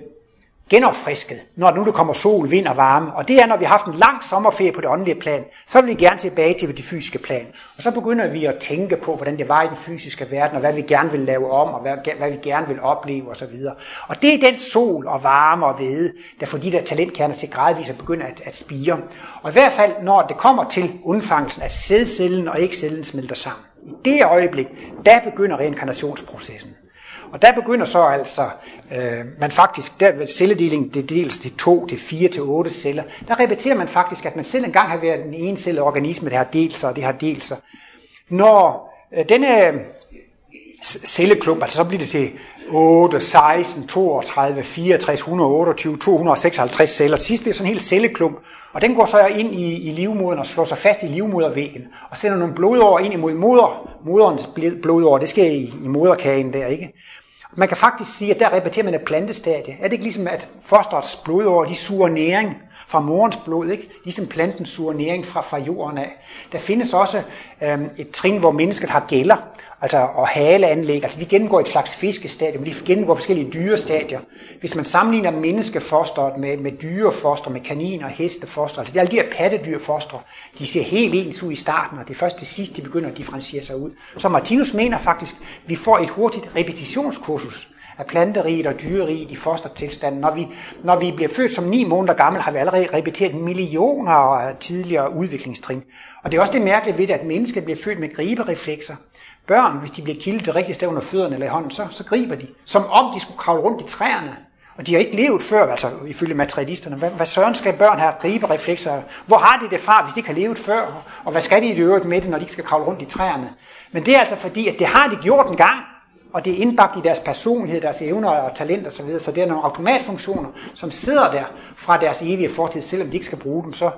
genopfrisket, når nu der kommer sol, vind og varme. Og det er, når vi har haft en lang sommerferie på det åndelige plan, så vil vi gerne tilbage til det fysiske plan. Og så begynder vi at tænke på, hvordan det var i den fysiske verden, og hvad vi gerne vil lave om, og hvad, hvad vi gerne vil opleve osv. Og det er den sol og varme og vede, der får de der talentkerner til gradvist at begynde at, at spire. Og i hvert fald, når det kommer til undfangelsen, at sædcellen og ægcellen smelter sammen. I det øjeblik, der begynder reinkarnationsprocessen. Og der begynder så altså, øh, man faktisk, der celledeling, det deles til to, til fire, til otte celler. Der repeterer man faktisk, at man selv engang har været en encellet organisme, der har delt sig, og det har delt sig. Når øh, denne øh, celleklump, altså så bliver det til 8, 16, 32, 64, 128, 256 celler. Til sidst bliver sådan en hel celleklump, og den går så ind i, i livmoderen og slår sig fast i livmodervæggen, og sender nogle blodår ind imod moder, moderens blodår. Det sker i, i moderkagen der, ikke? Man kan faktisk sige, at der repeterer man et plantestadie. Er det ikke ligesom, at fosterets blodår, de suger næring fra morens blod, ikke? ligesom planten suger næring fra, fra jorden af. Der findes også øhm, et trin, hvor mennesket har gælder, altså og haleanlæg. Altså vi gennemgår et slags fiskestadie, men vi gennemgår forskellige dyrestadier. Hvis man sammenligner menneskefosteret med, med dyrefoster, med kaniner og hestefoster, altså det er alle de her pattedyrfoster, de ser helt ens ud i starten, og det er først til sidst, de begynder at differentiere sig ud. Så Martinus mener faktisk, at vi får et hurtigt repetitionskursus af planteriget og dyreriget i fostertilstanden. Når vi, når vi bliver født som ni måneder gammel, har vi allerede repeteret millioner af tidligere udviklingstrin. Og det er også det mærkelige ved det, at mennesket bliver født med gribereflekser. Børn, hvis de bliver kildet det rigtige sted under fødderne eller i hånden, så, så griber de, som om de skulle kravle rundt i træerne. Og de har ikke levet før, altså ifølge materialisterne. Hvad, hvad søren skal børn have gribereflekser? Hvor har de det fra, hvis de ikke har levet før? Og hvad skal de i øvrigt med det, når de ikke skal kravle rundt i træerne? Men det er altså fordi, at det har de gjort en gang, og det er indbagt i deres personlighed, deres evner og talent osv., så, så det er nogle automatfunktioner, som sidder der fra deres evige fortid, selvom de ikke skal bruge dem. Så,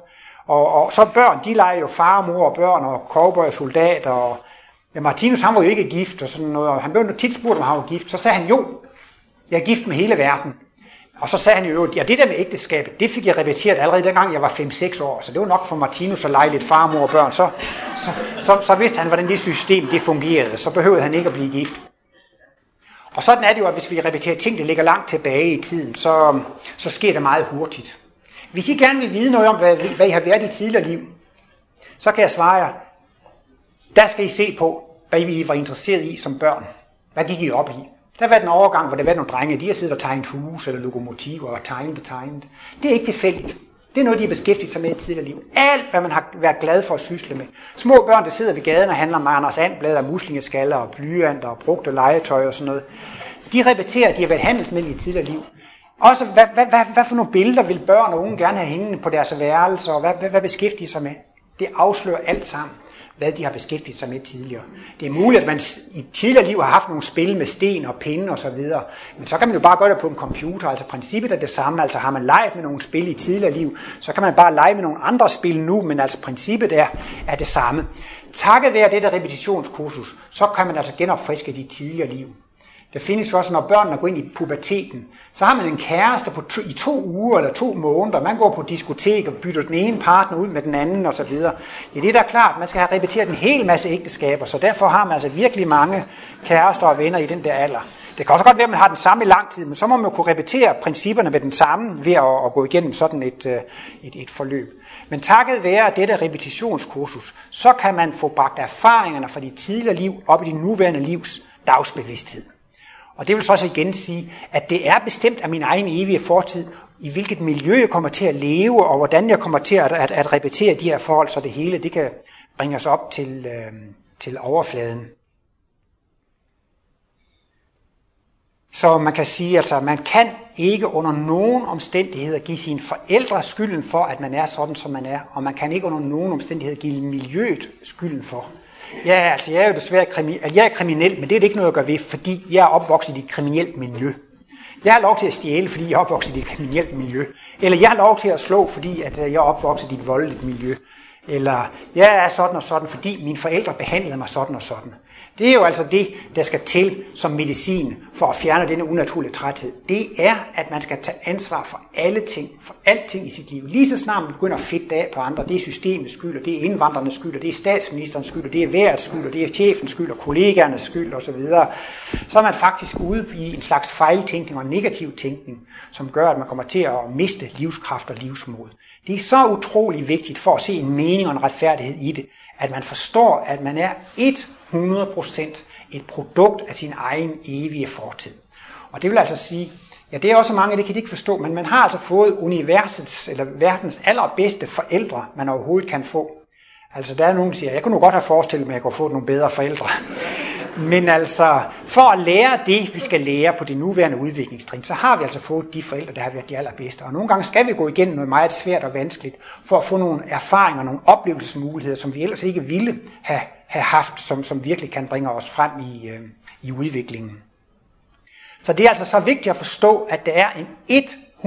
og, og så børn, de leger jo far og mor og børn og cowboy og soldater. Og, ja, Martinus, han var jo ikke gift og sådan noget, og han blev tit spurgt, om han var gift. Så sagde han, jo, jeg er gift med hele verden. Og så sagde han jo, ja, det der med ægteskabet, det fik jeg repeteret allerede dengang, jeg var 5-6 år, så det var nok for Martinus at lege lidt far, mor og børn. Så, så, så, så vidste han, hvordan det system det fungerede, så behøvede han ikke at blive gift. Og sådan er det jo, at hvis vi repeterer ting, der ligger langt tilbage i tiden, så, så sker det meget hurtigt. Hvis I gerne vil vide noget om, hvad, hvad I har været i tidligere liv, så kan jeg svare jer, der skal I se på, hvad I var interesseret i som børn. Hvad gik I op i? Der var den overgang, hvor der var nogle drenge, de har siddet og tegnet hus eller lokomotiver og tegnet og tegnet. Det er ikke tilfældigt. Det er noget, de har beskæftiget sig med i tidligere liv. Alt, hvad man har været glad for at sysle med. Små børn, der sidder ved gaden og handler med Anders Andblad og muslingeskaller og blyanter og brugte legetøj og sådan noget. De repeterer, at de har været handelsmænd i tidligere liv. Også, hvad, hvad, hvad, hvad for nogle billeder vil børn og unge gerne have hængende på deres værelser, og hvad, hvad, hvad beskæftiger sig med? Det afslører alt sammen hvad de har beskæftiget sig med tidligere. Det er muligt, at man i tidligere liv har haft nogle spil med sten og pinde og så videre, men så kan man jo bare gøre det på en computer. Altså princippet er det samme. Altså har man leget med nogle spil i tidligere liv, så kan man bare lege med nogle andre spil nu, men altså princippet er, er det samme. Takket være det der repetitionskursus, så kan man altså genopfriske de tidligere liv. Der findes også, når børnene går ind i puberteten, så har man en kæreste på to, i to uger eller to måneder. Man går på diskotek og bytter den ene partner ud med den anden osv. Ja, det er da klart, man skal have repeteret en hel masse ægteskaber, så derfor har man altså virkelig mange kærester og venner i den der alder. Det kan også godt være, at man har den samme i lang tid, men så må man kunne repetere principperne med den samme ved at, at gå igennem sådan et, øh, et, et forløb. Men takket være dette repetitionskursus, så kan man få bragt erfaringerne fra de tidligere liv op i de nuværende livs dagsbevidsthed. Og det vil så også igen sige, at det er bestemt af min egen evige fortid, i hvilket miljø jeg kommer til at leve, og hvordan jeg kommer til at, at, at repetere de her forhold, så det hele det kan bringe os op til, øh, til overfladen. Så man kan sige, altså, at man kan ikke under nogen omstændigheder give sine forældre skylden for, at man er sådan, som man er, og man kan ikke under nogen omstændigheder give miljøet skylden for, Ja, altså jeg er jo desværre krimi- altså, jeg er kriminel, men det er det ikke noget jeg gør ved, fordi jeg er opvokset i et kriminelt miljø. Jeg har lov til at stjæle, fordi jeg er opvokset i et kriminelt miljø. Eller jeg har lov til at slå, fordi at øh, jeg er opvokset i et voldeligt miljø. Eller jeg er sådan og sådan, fordi mine forældre behandlede mig sådan og sådan. Det er jo altså det, der skal til som medicin for at fjerne denne unaturlige træthed. Det er, at man skal tage ansvar for alle ting, for alting i sit liv. Lige så snart man begynder at fedte af på andre, det er systemets skyld, og det er indvandrernes skyld, og det er statsministerens skyld, og det er værets skyld, og det er chefens skyld, og kollegaernes skyld osv., så er man faktisk ude i en slags fejltænkning og negativ tænkning, som gør, at man kommer til at miste livskraft og livsmod. Det er så utrolig vigtigt for at se en mening og en retfærdighed i det, at man forstår, at man er 100% et produkt af sin egen evige fortid. Og det vil altså sige, ja det er også mange, det kan de ikke forstå, men man har altså fået universets eller verdens allerbedste forældre, man overhovedet kan få. Altså der er nogen, der siger, jeg kunne nu godt have forestillet mig, at jeg kunne få nogle bedre forældre. Men altså, for at lære det, vi skal lære på det nuværende udviklingstrin, så har vi altså fået de forældre, der har været de allerbedste. Og nogle gange skal vi gå igennem noget meget svært og vanskeligt, for at få nogle erfaringer, nogle oplevelsesmuligheder, som vi ellers ikke ville have, have haft, som, som virkelig kan bringe os frem i, øh, i udviklingen. Så det er altså så vigtigt at forstå, at der er en 100%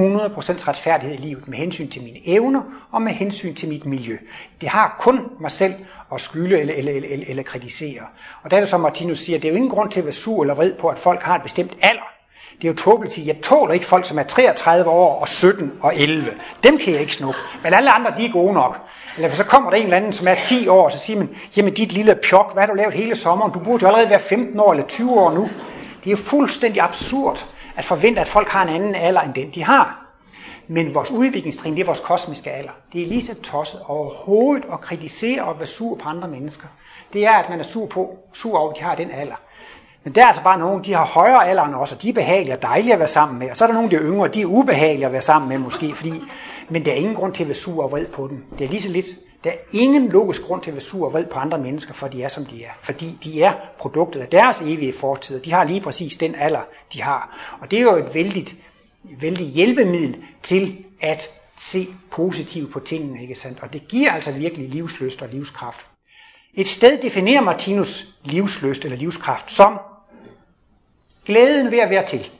retfærdighed i livet med hensyn til mine evner og med hensyn til mit miljø. Det har kun mig selv at skylde eller, eller, eller, eller kritisere. Og der er det som Martinus siger, det er jo ingen grund til at være sur eller vred på, at folk har et bestemt alder. Det er jo tåbeligt jeg tåler ikke folk, som er 33 år og 17 og 11. Dem kan jeg ikke snuppe. Men alle andre, de er gode nok. Eller så kommer der en eller anden, som er 10 år, og så siger man, jamen dit lille pjok, hvad har du lavet hele sommeren? Du burde jo allerede være 15 år eller 20 år nu. Det er jo fuldstændig absurd at forvente, at folk har en anden alder end den, de har. Men vores udviklingstrin, det er vores kosmiske alder. Det er lige så tosset overhovedet at kritisere og være sur på andre mennesker. Det er, at man er sur på, sur over, at de har den alder. Men der er altså bare nogen, de har højere alder end os, og de er behagelige og dejlige at være sammen med. Og så er der nogen, der er yngre, de er ubehagelige at være sammen med måske, fordi, men der er ingen grund til at være sur og vred på dem. Det er lige så lidt. Der er ingen logisk grund til at være sur og vred på andre mennesker, for de er, som de er. Fordi de er produktet af deres evige fortid, og de har lige præcis den alder, de har. Og det er jo et vældigt, vældig hjælpemiddel til at se positivt på tingene, ikke sandt? Og det giver altså virkelig livsløst og livskraft. Et sted definerer Martinus livsløst eller livskraft som Glæden ved at være til.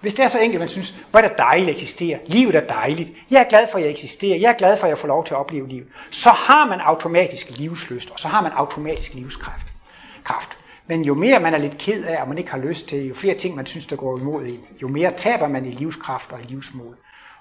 Hvis det er så enkelt, man synes, hvor er det dejligt at eksistere, livet er dejligt, jeg er glad for, at jeg eksisterer, jeg er glad for, at jeg får lov til at opleve livet, så har man automatisk livsløst, og så har man automatisk livskraft. Kraft. Men jo mere man er lidt ked af, og man ikke har lyst til, jo flere ting man synes, der går imod en, jo mere taber man i livskraft og i livsmod.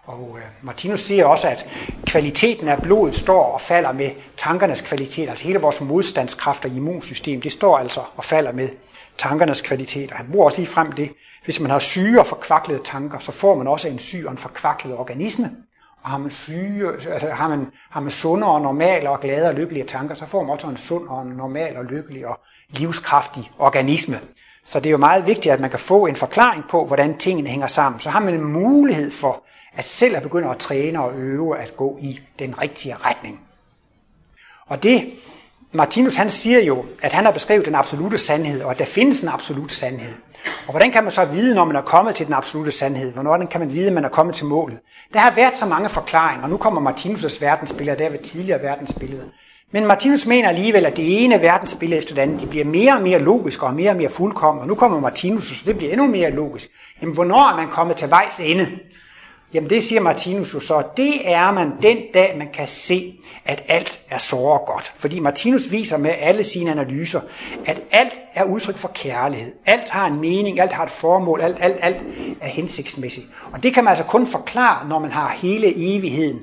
Og øh, Martinus siger også, at kvaliteten af blodet står og falder med tankernes kvalitet. Altså hele vores modstandskraft og immunsystem, det står altså og falder med tankernes kvalitet. Og han bruger også lige frem det. Hvis man har syge og forkvaklede tanker, så får man også en syg og en forkvaklet organisme. Og har man, syge, altså har man, har man sunde og normale og glade og lykkelige tanker, så får man også en sund og normal og lykkelig og livskraftig organisme. Så det er jo meget vigtigt, at man kan få en forklaring på, hvordan tingene hænger sammen. Så har man en mulighed for at selv at begynde at træne og øve at gå i den rigtige retning. Og det, Martinus han siger jo, at han har beskrevet den absolute sandhed, og at der findes en absolut sandhed. Og hvordan kan man så vide, når man er kommet til den absolute sandhed? Hvornår kan man vide, at man er kommet til målet? Der har været så mange forklaringer, og nu kommer Martinus' verdensbillede, og der ved tidligere verdensbilleder. Men Martinus mener alligevel, at det ene verdensbillede efter det andet, de bliver mere og mere logisk og mere og mere fuldkommen. Og nu kommer Martinus, så det bliver endnu mere logisk. Jamen, hvornår er man kommet til vejs ende? Jamen det siger Martinus jo så, det er man den dag, man kan se, at alt er så godt. Fordi Martinus viser med alle sine analyser, at alt er udtryk for kærlighed. Alt har en mening, alt har et formål, alt, alt, alt er hensigtsmæssigt. Og det kan man altså kun forklare, når man har hele evigheden,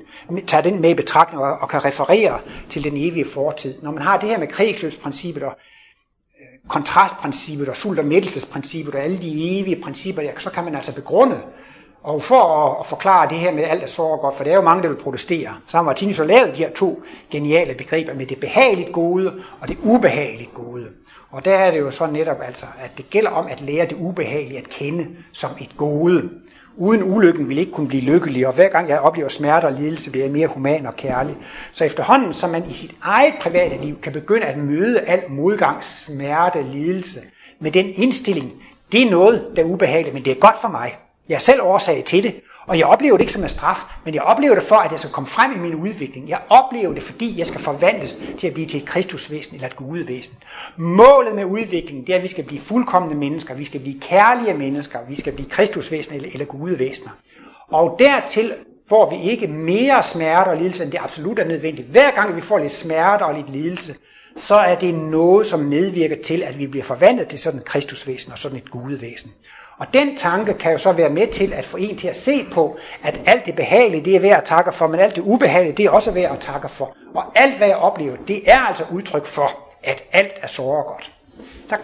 tager den med i betragtning og, og kan referere til den evige fortid. Når man har det her med kredsløbsprincippet og øh, kontrastprincippet og sult- og mættelsesprincippet og alle de evige principper, der, så kan man altså begrunde og for at forklare det her med alt er så godt, for der er jo mange, der vil protestere, så har Martinus lavet de her to geniale begreber med det behageligt gode og det ubehageligt gode. Og der er det jo så netop altså, at det gælder om at lære det ubehagelige at kende som et gode. Uden ulykken vil ikke kunne blive lykkelig, og hver gang jeg oplever smerte og lidelse, bliver jeg mere human og kærlig. Så efterhånden, som man i sit eget private liv kan begynde at møde al modgang, smerte, lidelse, med den indstilling, det er noget, der er ubehageligt, men det er godt for mig. Jeg er selv årsag til det, og jeg oplever det ikke som en straf, men jeg oplever det for, at jeg skal komme frem i min udvikling. Jeg oplever det, fordi jeg skal forvandles til at blive til et kristusvæsen eller et gudevæsen. Målet med udviklingen, det er, at vi skal blive fuldkommende mennesker, vi skal blive kærlige mennesker, vi skal blive kristusvæsen eller, eller gudevæsener. Og dertil får vi ikke mere smerte og lidelse, end det absolut er nødvendigt. Hver gang vi får lidt smerte og lidt lidelse, så er det noget, som medvirker til, at vi bliver forvandlet til sådan et kristusvæsen og sådan et gudevæsen. Og den tanke kan jo så være med til at få en til at se på, at alt det behagelige, det er værd at takke for, men alt det ubehagelige, det er også værd at takke for. Og alt, hvad jeg oplever, det er altså udtryk for, at alt er så godt. Tak.